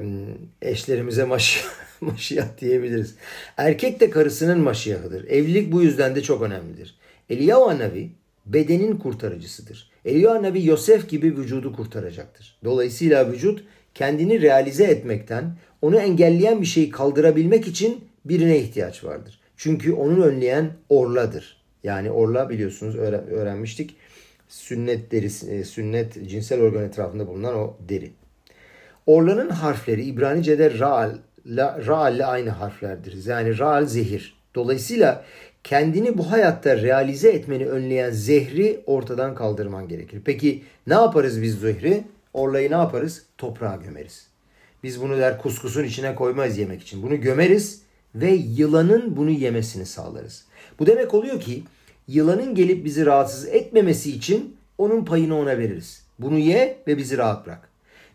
eşlerimize maşiyah, maşiyah diyebiliriz. Erkek de karısının maşiyahıdır. Evlilik bu yüzden de çok önemlidir. Eliyahu Nabi bedenin kurtarıcısıdır. Eliyahu Nabi Yosef gibi vücudu kurtaracaktır. Dolayısıyla vücut kendini realize etmekten, onu engelleyen bir şeyi kaldırabilmek için birine ihtiyaç vardır. Çünkü onun önleyen orladır. Yani orla biliyorsunuz öğrenmiştik. Sünnet derisi, e, sünnet cinsel organ etrafında bulunan o deri. Orlanın harfleri İbranice'de Ra'al, la, Ra'al ile aynı harflerdir. Yani Ra'al zehir. Dolayısıyla kendini bu hayatta realize etmeni önleyen zehri ortadan kaldırman gerekir. Peki ne yaparız biz zehri? Orlayı ne yaparız? Toprağa gömeriz. Biz bunu der kuskusun içine koymayız yemek için. Bunu gömeriz ve yılanın bunu yemesini sağlarız. Bu demek oluyor ki yılanın gelip bizi rahatsız etmemesi için onun payını ona veririz. Bunu ye ve bizi rahat bırak.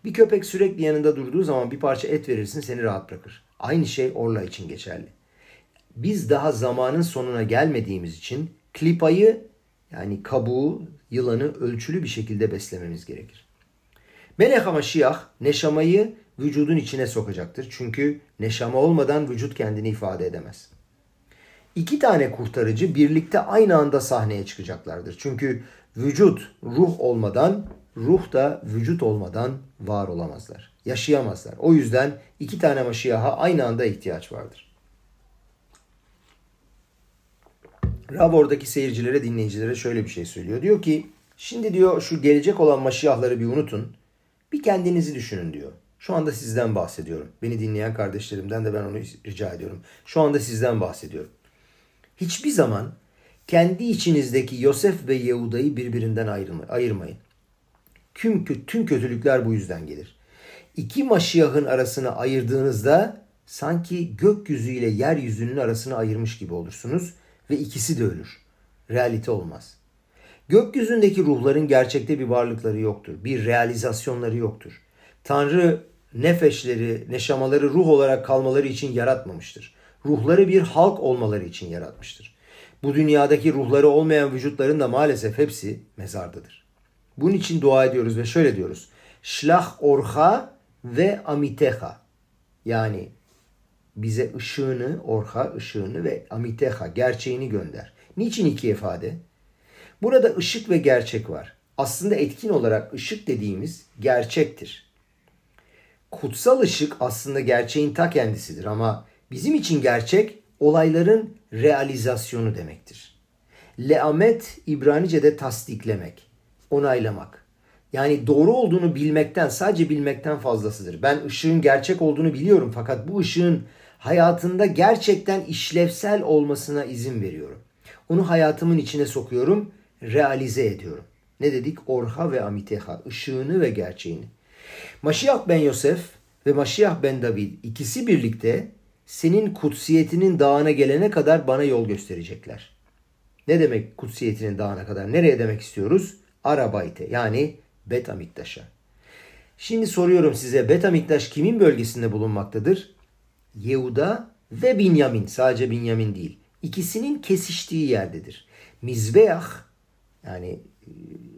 Bir köpek sürekli yanında durduğu zaman bir parça et verirsin seni rahat bırakır. Aynı şey orla için geçerli. Biz daha zamanın sonuna gelmediğimiz için klipayı yani kabuğu, yılanı ölçülü bir şekilde beslememiz gerekir. Melek Maşiyah neşamayı vücudun içine sokacaktır. Çünkü neşama olmadan vücut kendini ifade edemez. İki tane kurtarıcı birlikte aynı anda sahneye çıkacaklardır. Çünkü vücut ruh olmadan, ruh da vücut olmadan var olamazlar. Yaşayamazlar. O yüzden iki tane maşiyaha aynı anda ihtiyaç vardır. Rav oradaki seyircilere, dinleyicilere şöyle bir şey söylüyor. Diyor ki, şimdi diyor şu gelecek olan maşiyahları bir unutun. Bir kendinizi düşünün diyor. Şu anda sizden bahsediyorum. Beni dinleyen kardeşlerimden de ben onu rica ediyorum. Şu anda sizden bahsediyorum. Hiçbir zaman kendi içinizdeki Yosef ve Yehuda'yı birbirinden ayırmayın. Tüm, tüm kötülükler bu yüzden gelir. İki maşiyahın arasını ayırdığınızda sanki gökyüzü ile yeryüzünün arasını ayırmış gibi olursunuz ve ikisi de ölür. Realite olmaz. Gökyüzündeki ruhların gerçekte bir varlıkları yoktur. Bir realizasyonları yoktur. Tanrı nefeşleri, neşamaları ruh olarak kalmaları için yaratmamıştır. Ruhları bir halk olmaları için yaratmıştır. Bu dünyadaki ruhları olmayan vücutların da maalesef hepsi mezardadır. Bunun için dua ediyoruz ve şöyle diyoruz. Şlah orha ve amiteha. Yani bize ışığını, orha ışığını ve amiteha gerçeğini gönder. Niçin iki ifade? Burada ışık ve gerçek var. Aslında etkin olarak ışık dediğimiz gerçektir. Kutsal ışık aslında gerçeğin ta kendisidir ama bizim için gerçek olayların realizasyonu demektir. Leamet İbranice'de tasdiklemek, onaylamak. Yani doğru olduğunu bilmekten, sadece bilmekten fazlasıdır. Ben ışığın gerçek olduğunu biliyorum fakat bu ışığın hayatında gerçekten işlevsel olmasına izin veriyorum. Onu hayatımın içine sokuyorum, realize ediyorum. Ne dedik? Orha ve amiteha, ışığını ve gerçeğini. Maşiyah ben Yosef ve Maşiyah ben David ikisi birlikte senin kutsiyetinin dağına gelene kadar bana yol gösterecekler. Ne demek kutsiyetinin dağına kadar? Nereye demek istiyoruz? Arabayte yani Bet Amiktaş'a. Şimdi soruyorum size Bet Amiktaş kimin bölgesinde bulunmaktadır? Yehuda ve Binyamin. Sadece Binyamin değil. İkisinin kesiştiği yerdedir. Mizbeah yani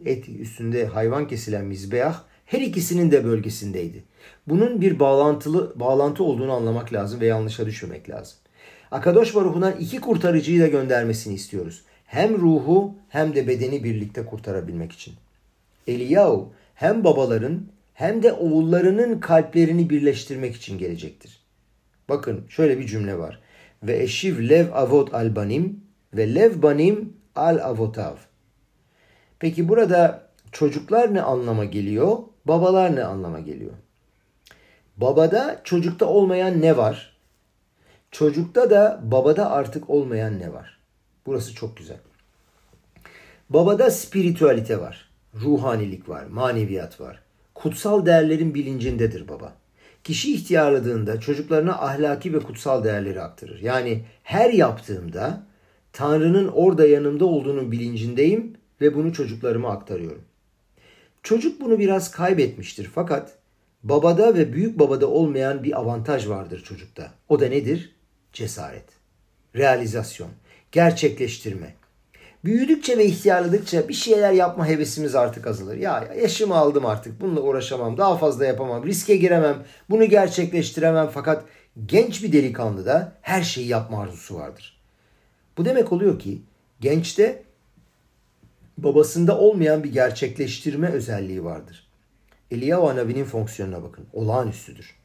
e, et üstünde hayvan kesilen mizbeah her ikisinin de bölgesindeydi. Bunun bir bağlantılı bağlantı olduğunu anlamak lazım ve yanlışa düşmemek lazım. Akadosh Baruhu'dan iki kurtarıcıyı da göndermesini istiyoruz. Hem ruhu hem de bedeni birlikte kurtarabilmek için. Eliyahu hem babaların hem de oğullarının kalplerini birleştirmek için gelecektir. Bakın şöyle bir cümle var. Ve eşiv lev avot al banim ve lev banim al avotav. Peki burada çocuklar ne anlama geliyor? Babalar ne anlama geliyor? Babada çocukta olmayan ne var? Çocukta da babada artık olmayan ne var? Burası çok güzel. Babada spiritüalite var. Ruhanilik var, maneviyat var. Kutsal değerlerin bilincindedir baba. Kişi ihtiyarladığında çocuklarına ahlaki ve kutsal değerleri aktarır. Yani her yaptığımda Tanrı'nın orada yanımda olduğunu bilincindeyim ve bunu çocuklarıma aktarıyorum. Çocuk bunu biraz kaybetmiştir fakat babada ve büyük babada olmayan bir avantaj vardır çocukta. O da nedir? Cesaret, realizasyon, gerçekleştirme. Büyüdükçe ve ihtiyarladıkça bir şeyler yapma hevesimiz artık azalır. Ya yaşımı aldım artık bununla uğraşamam, daha fazla yapamam, riske giremem, bunu gerçekleştiremem fakat genç bir delikanlı da her şeyi yapma arzusu vardır. Bu demek oluyor ki gençte babasında olmayan bir gerçekleştirme özelliği vardır. Eliyahu Anavi'nin fonksiyonuna bakın. Olağanüstüdür.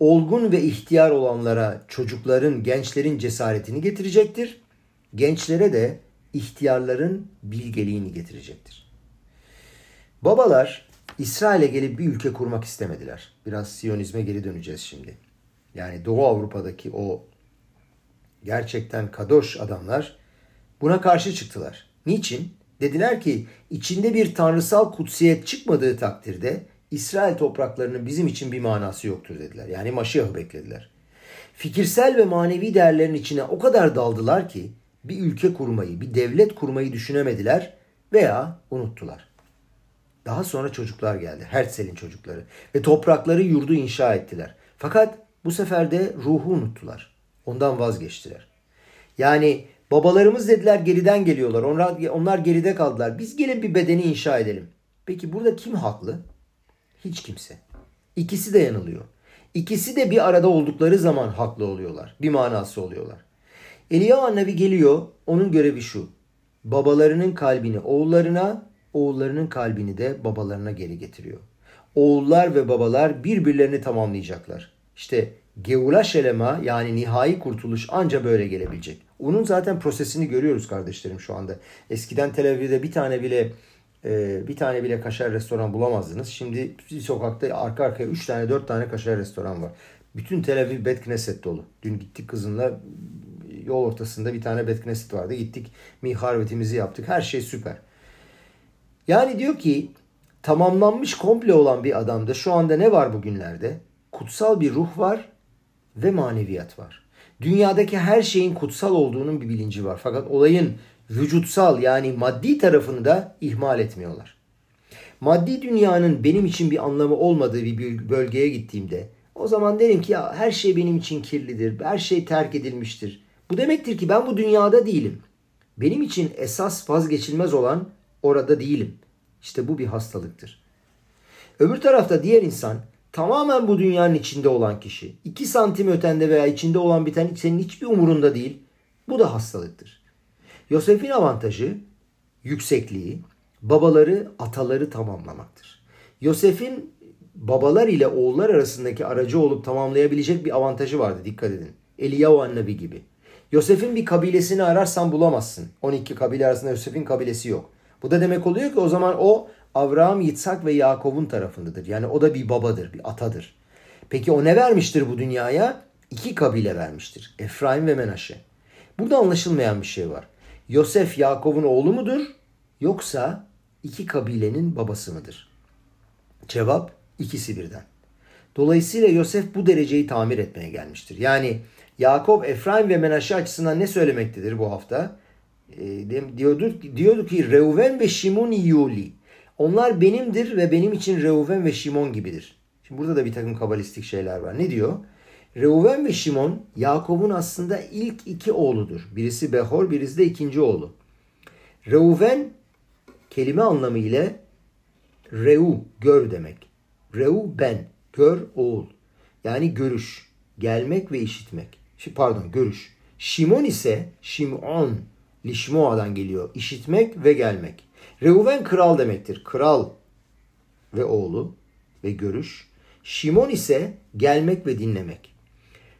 Olgun ve ihtiyar olanlara çocukların, gençlerin cesaretini getirecektir. Gençlere de ihtiyarların bilgeliğini getirecektir. Babalar İsrail'e gelip bir ülke kurmak istemediler. Biraz Siyonizme geri döneceğiz şimdi. Yani Doğu Avrupa'daki o gerçekten kadoş adamlar buna karşı çıktılar. Niçin? Dediler ki içinde bir tanrısal kutsiyet çıkmadığı takdirde İsrail topraklarının bizim için bir manası yoktur dediler. Yani Maşiyah'ı beklediler. Fikirsel ve manevi değerlerin içine o kadar daldılar ki bir ülke kurmayı, bir devlet kurmayı düşünemediler veya unuttular. Daha sonra çocuklar geldi. Herzl'in çocukları. Ve toprakları yurdu inşa ettiler. Fakat bu sefer de ruhu unuttular. Ondan vazgeçtiler. Yani babalarımız dediler geriden geliyorlar. Onlar, onlar geride kaldılar. Biz gelin bir bedeni inşa edelim. Peki burada kim haklı? Hiç kimse. İkisi de yanılıyor. İkisi de bir arada oldukları zaman haklı oluyorlar. Bir manası oluyorlar. Eliyahu annebi geliyor. Onun görevi şu. Babalarının kalbini oğullarına, oğullarının kalbini de babalarına geri getiriyor. Oğullar ve babalar birbirlerini tamamlayacaklar. İşte Geula Şelema yani nihai kurtuluş anca böyle gelebilecek. Onun zaten prosesini görüyoruz kardeşlerim şu anda. Eskiden Tel Aviv'de bir tane bile e, bir tane bile kaşar restoran bulamazdınız. Şimdi bir sokakta arka arkaya 3 tane 4 tane kaşar restoran var. Bütün Tel Aviv Bet dolu. Dün gittik kızınla yol ortasında bir tane Bet Knesset vardı. Gittik miharvetimizi yaptık. Her şey süper. Yani diyor ki tamamlanmış komple olan bir adamda şu anda ne var bugünlerde? Kutsal bir ruh var ve maneviyat var. Dünyadaki her şeyin kutsal olduğunun bir bilinci var. Fakat olayın vücutsal yani maddi tarafını da ihmal etmiyorlar. Maddi dünyanın benim için bir anlamı olmadığı bir bölgeye gittiğimde o zaman derim ki ya her şey benim için kirlidir, her şey terk edilmiştir. Bu demektir ki ben bu dünyada değilim. Benim için esas vazgeçilmez olan orada değilim. İşte bu bir hastalıktır. Öbür tarafta diğer insan tamamen bu dünyanın içinde olan kişi. 2 santim ötende veya içinde olan biten senin hiçbir umurunda değil. Bu da hastalıktır. Yosef'in avantajı yüksekliği, babaları, ataları tamamlamaktır. Yosef'in babalar ile oğullar arasındaki aracı olup tamamlayabilecek bir avantajı vardı dikkat edin. Eliyahu annabi gibi. Yosef'in bir kabilesini ararsan bulamazsın. 12 kabile arasında Yosef'in kabilesi yok. Bu da demek oluyor ki o zaman o Avraham, Yitzhak ve Yakov'un tarafındadır. Yani o da bir babadır, bir atadır. Peki o ne vermiştir bu dünyaya? İki kabile vermiştir. Efraim ve Menaşe. Burada anlaşılmayan bir şey var. Yosef Yakov'un oğlu mudur? Yoksa iki kabilenin babası mıdır? Cevap ikisi birden. Dolayısıyla Yosef bu dereceyi tamir etmeye gelmiştir. Yani Yakob, Efraim ve Menaşe açısından ne söylemektedir bu hafta? E, diyordu, diyordu ki Reuven ve Şimon Yuli. Onlar benimdir ve benim için Reuven ve Şimon gibidir. Şimdi burada da bir takım kabalistik şeyler var. Ne diyor? Reuven ve Şimon Yakob'un aslında ilk iki oğludur. Birisi Behor, birisi de ikinci oğlu. Reuven kelime anlamı ile Reu, gör demek. Reu ben, gör oğul. Yani görüş, gelmek ve işitmek. Pardon, görüş. Şimon ise Şimon, Lişmoa'dan geliyor. İşitmek ve gelmek. Reuven kral demektir. Kral ve oğlu ve görüş. Şimon ise gelmek ve dinlemek.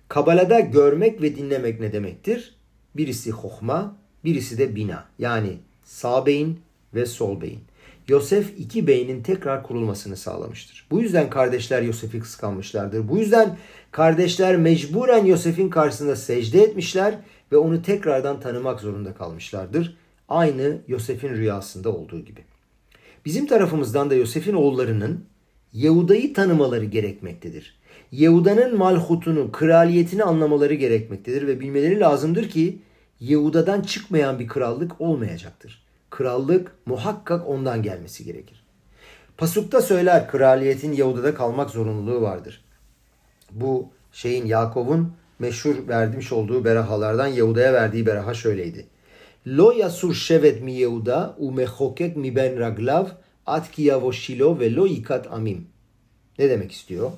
Kabalada görmek ve dinlemek ne demektir? Birisi hohma, birisi de bina. Yani sağ beyin ve sol beyin. Yosef iki beynin tekrar kurulmasını sağlamıştır. Bu yüzden kardeşler Yosef'i kıskanmışlardır. Bu yüzden kardeşler mecburen Yosef'in karşısında secde etmişler ve onu tekrardan tanımak zorunda kalmışlardır. Aynı Yosef'in rüyasında olduğu gibi. Bizim tarafımızdan da Yosef'in oğullarının Yehuda'yı tanımaları gerekmektedir. Yehuda'nın malhutunu, kraliyetini anlamaları gerekmektedir ve bilmeleri lazımdır ki Yehuda'dan çıkmayan bir krallık olmayacaktır. Krallık muhakkak ondan gelmesi gerekir. Pasukta söyler kraliyetin Yehuda'da kalmak zorunluluğu vardır. Bu şeyin Yakov'un meşhur vermiş olduğu berahalardan Yehuda'ya verdiği beraha şöyleydi. Lo yasur şevet mi Yehuda u mechokek mi ben raglav at ki yavoşilo ve lo yikat amim. Ne demek istiyor?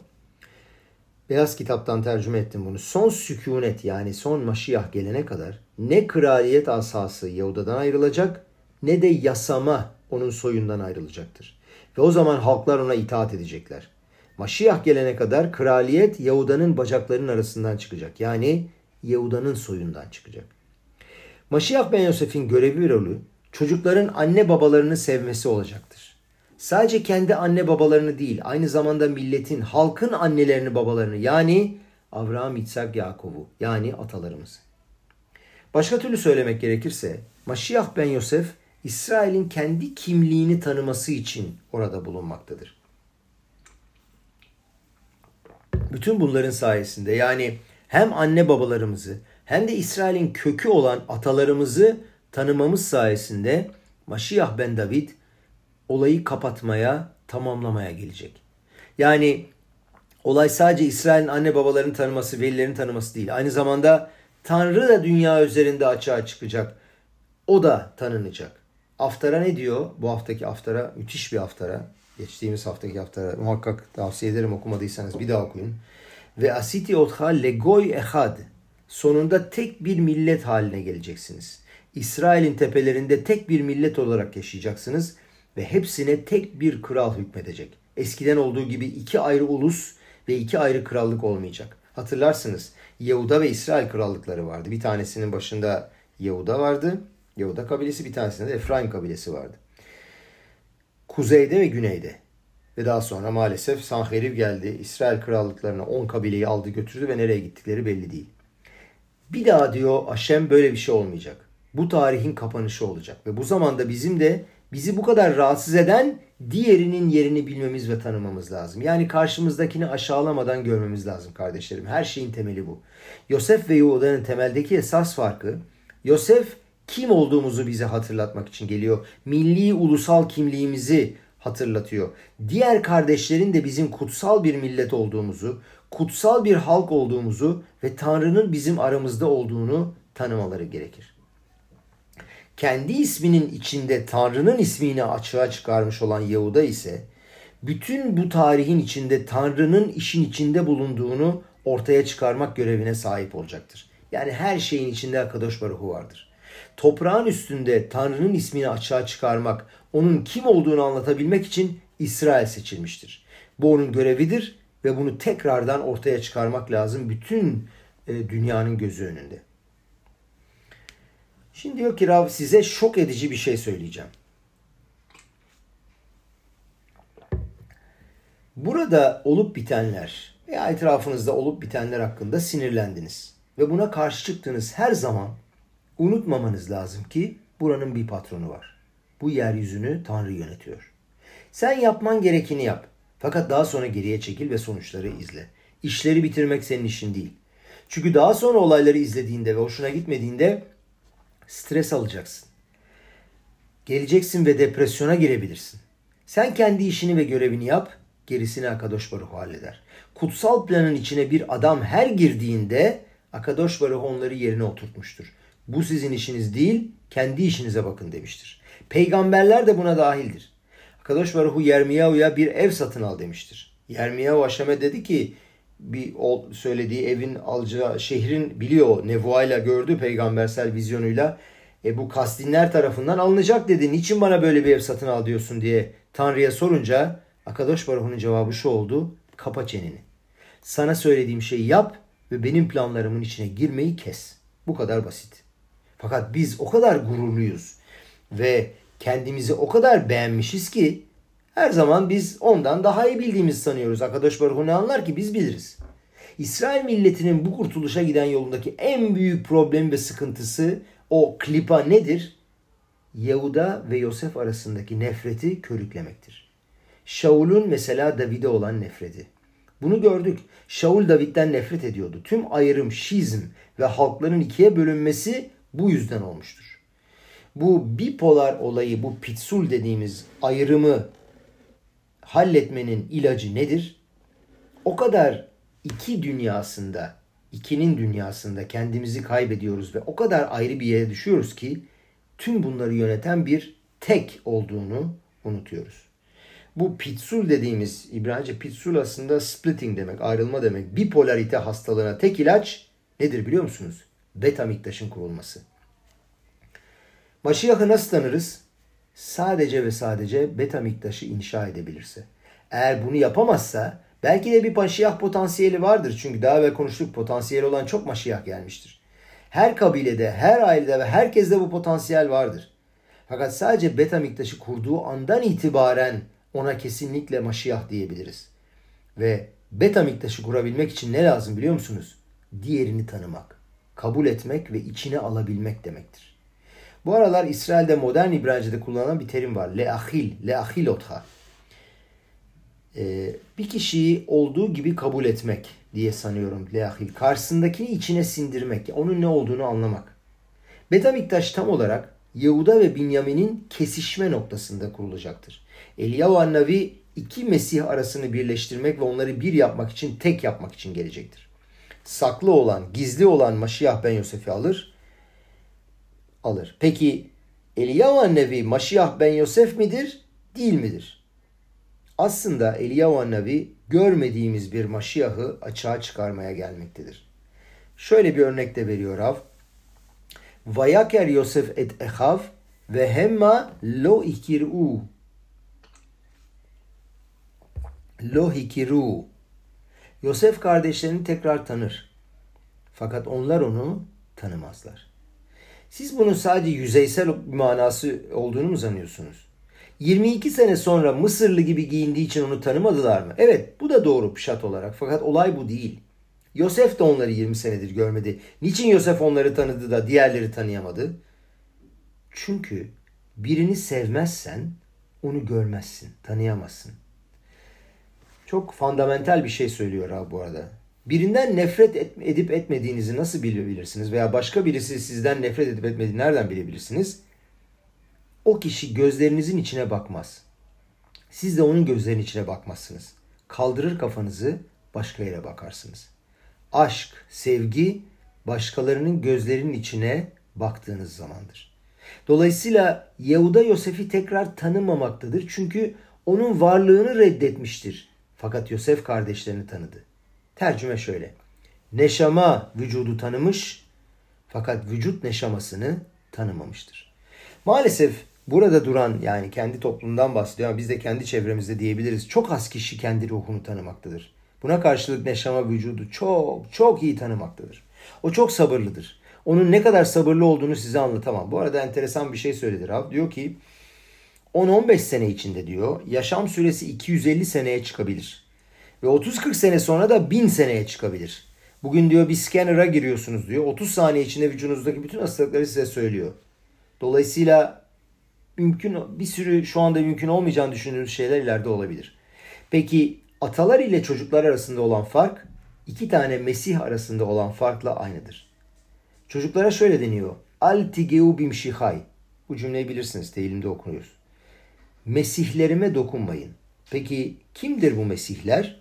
Beyaz kitaptan tercüme ettim bunu. Son sükunet yani son Maşiyah gelene kadar ne kraliyet asası Yahuda'dan ayrılacak ne de yasama onun soyundan ayrılacaktır. Ve o zaman halklar ona itaat edecekler. Maşiyah gelene kadar kraliyet Yahuda'nın bacaklarının arasından çıkacak. Yani Yahuda'nın soyundan çıkacak. Maşiyah ben Yosef'in görevi ve rolü çocukların anne babalarını sevmesi olacaktır. Sadece kendi anne babalarını değil, aynı zamanda milletin, halkın annelerini babalarını yani Avraham, İtsak, Yakov'u yani atalarımızı. Başka türlü söylemek gerekirse Maşiyah ben Yosef İsrail'in kendi kimliğini tanıması için orada bulunmaktadır. Bütün bunların sayesinde yani hem anne babalarımızı hem de İsrail'in kökü olan atalarımızı tanımamız sayesinde Maşiyah ben David olayı kapatmaya, tamamlamaya gelecek. Yani olay sadece İsrail'in anne babalarını tanıması, velilerini tanıması değil. Aynı zamanda Tanrı da dünya üzerinde açığa çıkacak. O da tanınacak. Aftara ne diyor? Bu haftaki aftara müthiş bir aftara. Geçtiğimiz haftaki aftara muhakkak tavsiye ederim okumadıysanız bir daha okuyun. Ve asiti otha legoy ehad. Sonunda tek bir millet haline geleceksiniz. İsrail'in tepelerinde tek bir millet olarak yaşayacaksınız ve hepsine tek bir kral hükmedecek. Eskiden olduğu gibi iki ayrı ulus ve iki ayrı krallık olmayacak. Hatırlarsınız Yehuda ve İsrail krallıkları vardı. Bir tanesinin başında Yehuda vardı. Yehuda kabilesi bir tanesinde de Efraim kabilesi vardı. Kuzeyde ve güneyde. Ve daha sonra maalesef Sanherib geldi. İsrail krallıklarına 10 kabileyi aldı götürdü ve nereye gittikleri belli değil. Bir daha diyor Aşem böyle bir şey olmayacak. Bu tarihin kapanışı olacak. Ve bu zamanda bizim de bizi bu kadar rahatsız eden diğerinin yerini bilmemiz ve tanımamız lazım. Yani karşımızdakini aşağılamadan görmemiz lazım kardeşlerim. Her şeyin temeli bu. Yosef ve Yahuda'nın temeldeki esas farkı Yosef kim olduğumuzu bize hatırlatmak için geliyor. Milli ulusal kimliğimizi hatırlatıyor. Diğer kardeşlerin de bizim kutsal bir millet olduğumuzu, kutsal bir halk olduğumuzu ve Tanrı'nın bizim aramızda olduğunu tanımaları gerekir kendi isminin içinde Tanrı'nın ismini açığa çıkarmış olan Yahuda ise bütün bu tarihin içinde Tanrı'nın işin içinde bulunduğunu ortaya çıkarmak görevine sahip olacaktır. Yani her şeyin içinde Akadosh Baruhu vardır. Toprağın üstünde Tanrı'nın ismini açığa çıkarmak, onun kim olduğunu anlatabilmek için İsrail seçilmiştir. Bu onun görevidir ve bunu tekrardan ortaya çıkarmak lazım bütün e, dünyanın gözü önünde. Şimdi diyor ki Rav size şok edici bir şey söyleyeceğim. Burada olup bitenler veya etrafınızda olup bitenler hakkında sinirlendiniz. Ve buna karşı çıktığınız her zaman unutmamanız lazım ki buranın bir patronu var. Bu yeryüzünü Tanrı yönetiyor. Sen yapman gerekeni yap. Fakat daha sonra geriye çekil ve sonuçları izle. İşleri bitirmek senin işin değil. Çünkü daha sonra olayları izlediğinde ve hoşuna gitmediğinde stres alacaksın. Geleceksin ve depresyona girebilirsin. Sen kendi işini ve görevini yap, gerisini Akadosh Baruch halleder. Kutsal planın içine bir adam her girdiğinde Akadosh Baruch onları yerine oturtmuştur. Bu sizin işiniz değil, kendi işinize bakın demiştir. Peygamberler de buna dahildir. Akadosh Baruhu Yermiyahu'ya bir ev satın al demiştir. Yermiyahu Aşam'e dedi ki bir söylediği evin alacağı şehrin biliyor nevuayla gördü peygambersel vizyonuyla. E bu Kastinler tarafından alınacak dedi. Niçin bana böyle bir ev satın al diyorsun diye Tanrı'ya sorunca Akadosh Baruhu'nun cevabı şu oldu. Kapa çeneni. Sana söylediğim şeyi yap ve benim planlarımın içine girmeyi kes. Bu kadar basit. Fakat biz o kadar gururluyuz ve kendimizi o kadar beğenmişiz ki her zaman biz ondan daha iyi bildiğimizi sanıyoruz. Akadosh Baruch ne anlar ki biz biliriz. İsrail milletinin bu kurtuluşa giden yolundaki en büyük problemi ve sıkıntısı o klipa nedir? Yehuda ve Yosef arasındaki nefreti körüklemektir. Shaul'un mesela David'e olan nefreti. Bunu gördük. Shaul David'den nefret ediyordu. Tüm ayrım, şizm ve halkların ikiye bölünmesi bu yüzden olmuştur. Bu bipolar olayı, bu pitsul dediğimiz ayrımı halletmenin ilacı nedir? O kadar iki dünyasında, ikinin dünyasında kendimizi kaybediyoruz ve o kadar ayrı bir yere düşüyoruz ki tüm bunları yöneten bir tek olduğunu unutuyoruz. Bu pitsul dediğimiz İbranice pitsul aslında splitting demek, ayrılma demek. Bipolarite hastalığına tek ilaç nedir biliyor musunuz? Beta miktaşın kurulması. Maşiyah'ı nasıl tanırız? sadece ve sadece beta miktaşı inşa edebilirse. Eğer bunu yapamazsa belki de bir maşiyah potansiyeli vardır. Çünkü daha evvel konuştuk potansiyeli olan çok maşiyah gelmiştir. Her kabilede, her ailede ve herkeste bu potansiyel vardır. Fakat sadece beta miktaşı kurduğu andan itibaren ona kesinlikle maşiyah diyebiliriz. Ve beta miktaşı kurabilmek için ne lazım biliyor musunuz? Diğerini tanımak, kabul etmek ve içine alabilmek demektir. Bu aralar İsrail'de modern İbranice'de kullanılan bir terim var. Leahil, leahilotha. Ee, bir kişiyi olduğu gibi kabul etmek diye sanıyorum leahil. Karşısındakini içine sindirmek, onun ne olduğunu anlamak. Betamiktaş tam olarak Yehuda ve Binyamin'in kesişme noktasında kurulacaktır. Eliyahu Annavi iki Mesih arasını birleştirmek ve onları bir yapmak için, tek yapmak için gelecektir. Saklı olan, gizli olan Maşiyah ben Yosef'i alır. Alır. Peki Eliyahu Annevi Maşiyah ben Yosef midir? Değil midir? Aslında Eliyahu Annevi görmediğimiz bir Maşiyah'ı açığa çıkarmaya gelmektedir. Şöyle bir örnek de veriyor Rav. Vayaker Yosef et ehav ve hemma lo ikir'u. Lo hikiru. Yosef kardeşlerini tekrar tanır. Fakat onlar onu tanımazlar. Siz bunun sadece yüzeysel bir manası olduğunu mu sanıyorsunuz? 22 sene sonra Mısırlı gibi giyindiği için onu tanımadılar mı? Evet bu da doğru pişat olarak fakat olay bu değil. Yosef de onları 20 senedir görmedi. Niçin Yosef onları tanıdı da diğerleri tanıyamadı? Çünkü birini sevmezsen onu görmezsin, tanıyamazsın. Çok fundamental bir şey söylüyor abi bu arada. Birinden nefret edip etmediğinizi nasıl bilebilirsiniz? Veya başka birisi sizden nefret edip etmediğini nereden bilebilirsiniz? O kişi gözlerinizin içine bakmaz. Siz de onun gözlerinin içine bakmazsınız. Kaldırır kafanızı başka yere bakarsınız. Aşk, sevgi başkalarının gözlerinin içine baktığınız zamandır. Dolayısıyla Yehuda Yosef'i tekrar tanımamaktadır. Çünkü onun varlığını reddetmiştir. Fakat Yosef kardeşlerini tanıdı. Tercüme şöyle. Neşama vücudu tanımış fakat vücut neşamasını tanımamıştır. Maalesef burada duran yani kendi toplumdan bahsediyor ama biz de kendi çevremizde diyebiliriz. Çok az kişi kendi ruhunu tanımaktadır. Buna karşılık neşama vücudu çok çok iyi tanımaktadır. O çok sabırlıdır. Onun ne kadar sabırlı olduğunu size anlatamam. Bu arada enteresan bir şey söyledi Rab. Diyor ki 10-15 sene içinde diyor yaşam süresi 250 seneye çıkabilir. Ve 30-40 sene sonra da 1000 seneye çıkabilir. Bugün diyor bir scanner'a giriyorsunuz diyor. 30 saniye içinde vücudunuzdaki bütün hastalıkları size söylüyor. Dolayısıyla mümkün bir sürü şu anda mümkün olmayacağını düşündüğünüz şeyler ileride olabilir. Peki atalar ile çocuklar arasında olan fark iki tane Mesih arasında olan farkla aynıdır. Çocuklara şöyle deniyor. Al tigeu bimşihay. Bu cümleyi bilirsiniz. Teyilimde okunuyoruz. Mesihlerime dokunmayın. Peki kimdir bu Mesihler?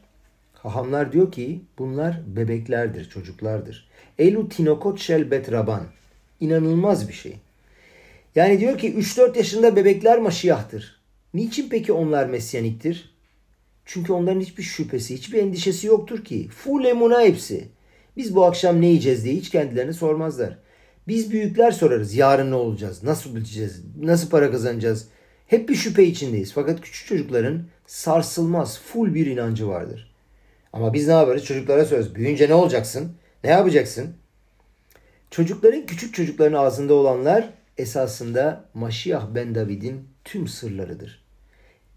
Hahamlar diyor ki bunlar bebeklerdir, çocuklardır. Elu tinokot shel bet raban. İnanılmaz bir şey. Yani diyor ki 3-4 yaşında bebekler maşiyahtır. Niçin peki onlar mesyaniktir? Çünkü onların hiçbir şüphesi, hiçbir endişesi yoktur ki. Full emuna hepsi. Biz bu akşam ne yiyeceğiz diye hiç kendilerine sormazlar. Biz büyükler sorarız. Yarın ne olacağız? Nasıl bileceğiz? Nasıl para kazanacağız? Hep bir şüphe içindeyiz. Fakat küçük çocukların sarsılmaz, full bir inancı vardır. Ama biz ne yaparız? Çocuklara söz. Büyüyünce ne olacaksın? Ne yapacaksın? Çocukların küçük çocukların ağzında olanlar esasında Maşiyah ben David'in tüm sırlarıdır.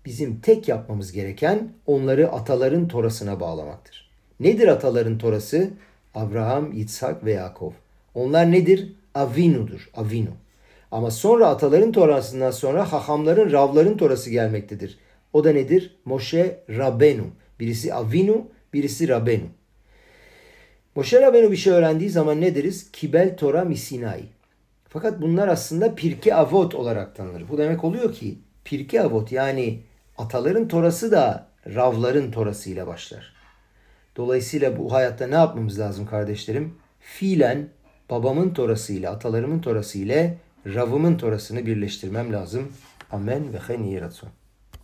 Bizim tek yapmamız gereken onları ataların torasına bağlamaktır. Nedir ataların torası? Abraham, İtsak ve Yakov. Onlar nedir? Avinu'dur. Avinu. Ama sonra ataların torasından sonra hahamların, ravların torası gelmektedir. O da nedir? Moshe Rabenu. Birisi Avinu, birisi Rabenu. Moshe Rabenu bir şey öğrendiği zaman ne deriz? Kibel Tora Misinai. Fakat bunlar aslında Pirke Avot olarak tanınır. Bu demek oluyor ki Pirke Avot yani ataların torası da Ravların torası ile başlar. Dolayısıyla bu hayatta ne yapmamız lazım kardeşlerim? Fiilen babamın torası ile atalarımın torası ile Rav'ımın torasını birleştirmem lazım. Amen ve hayni yaratson.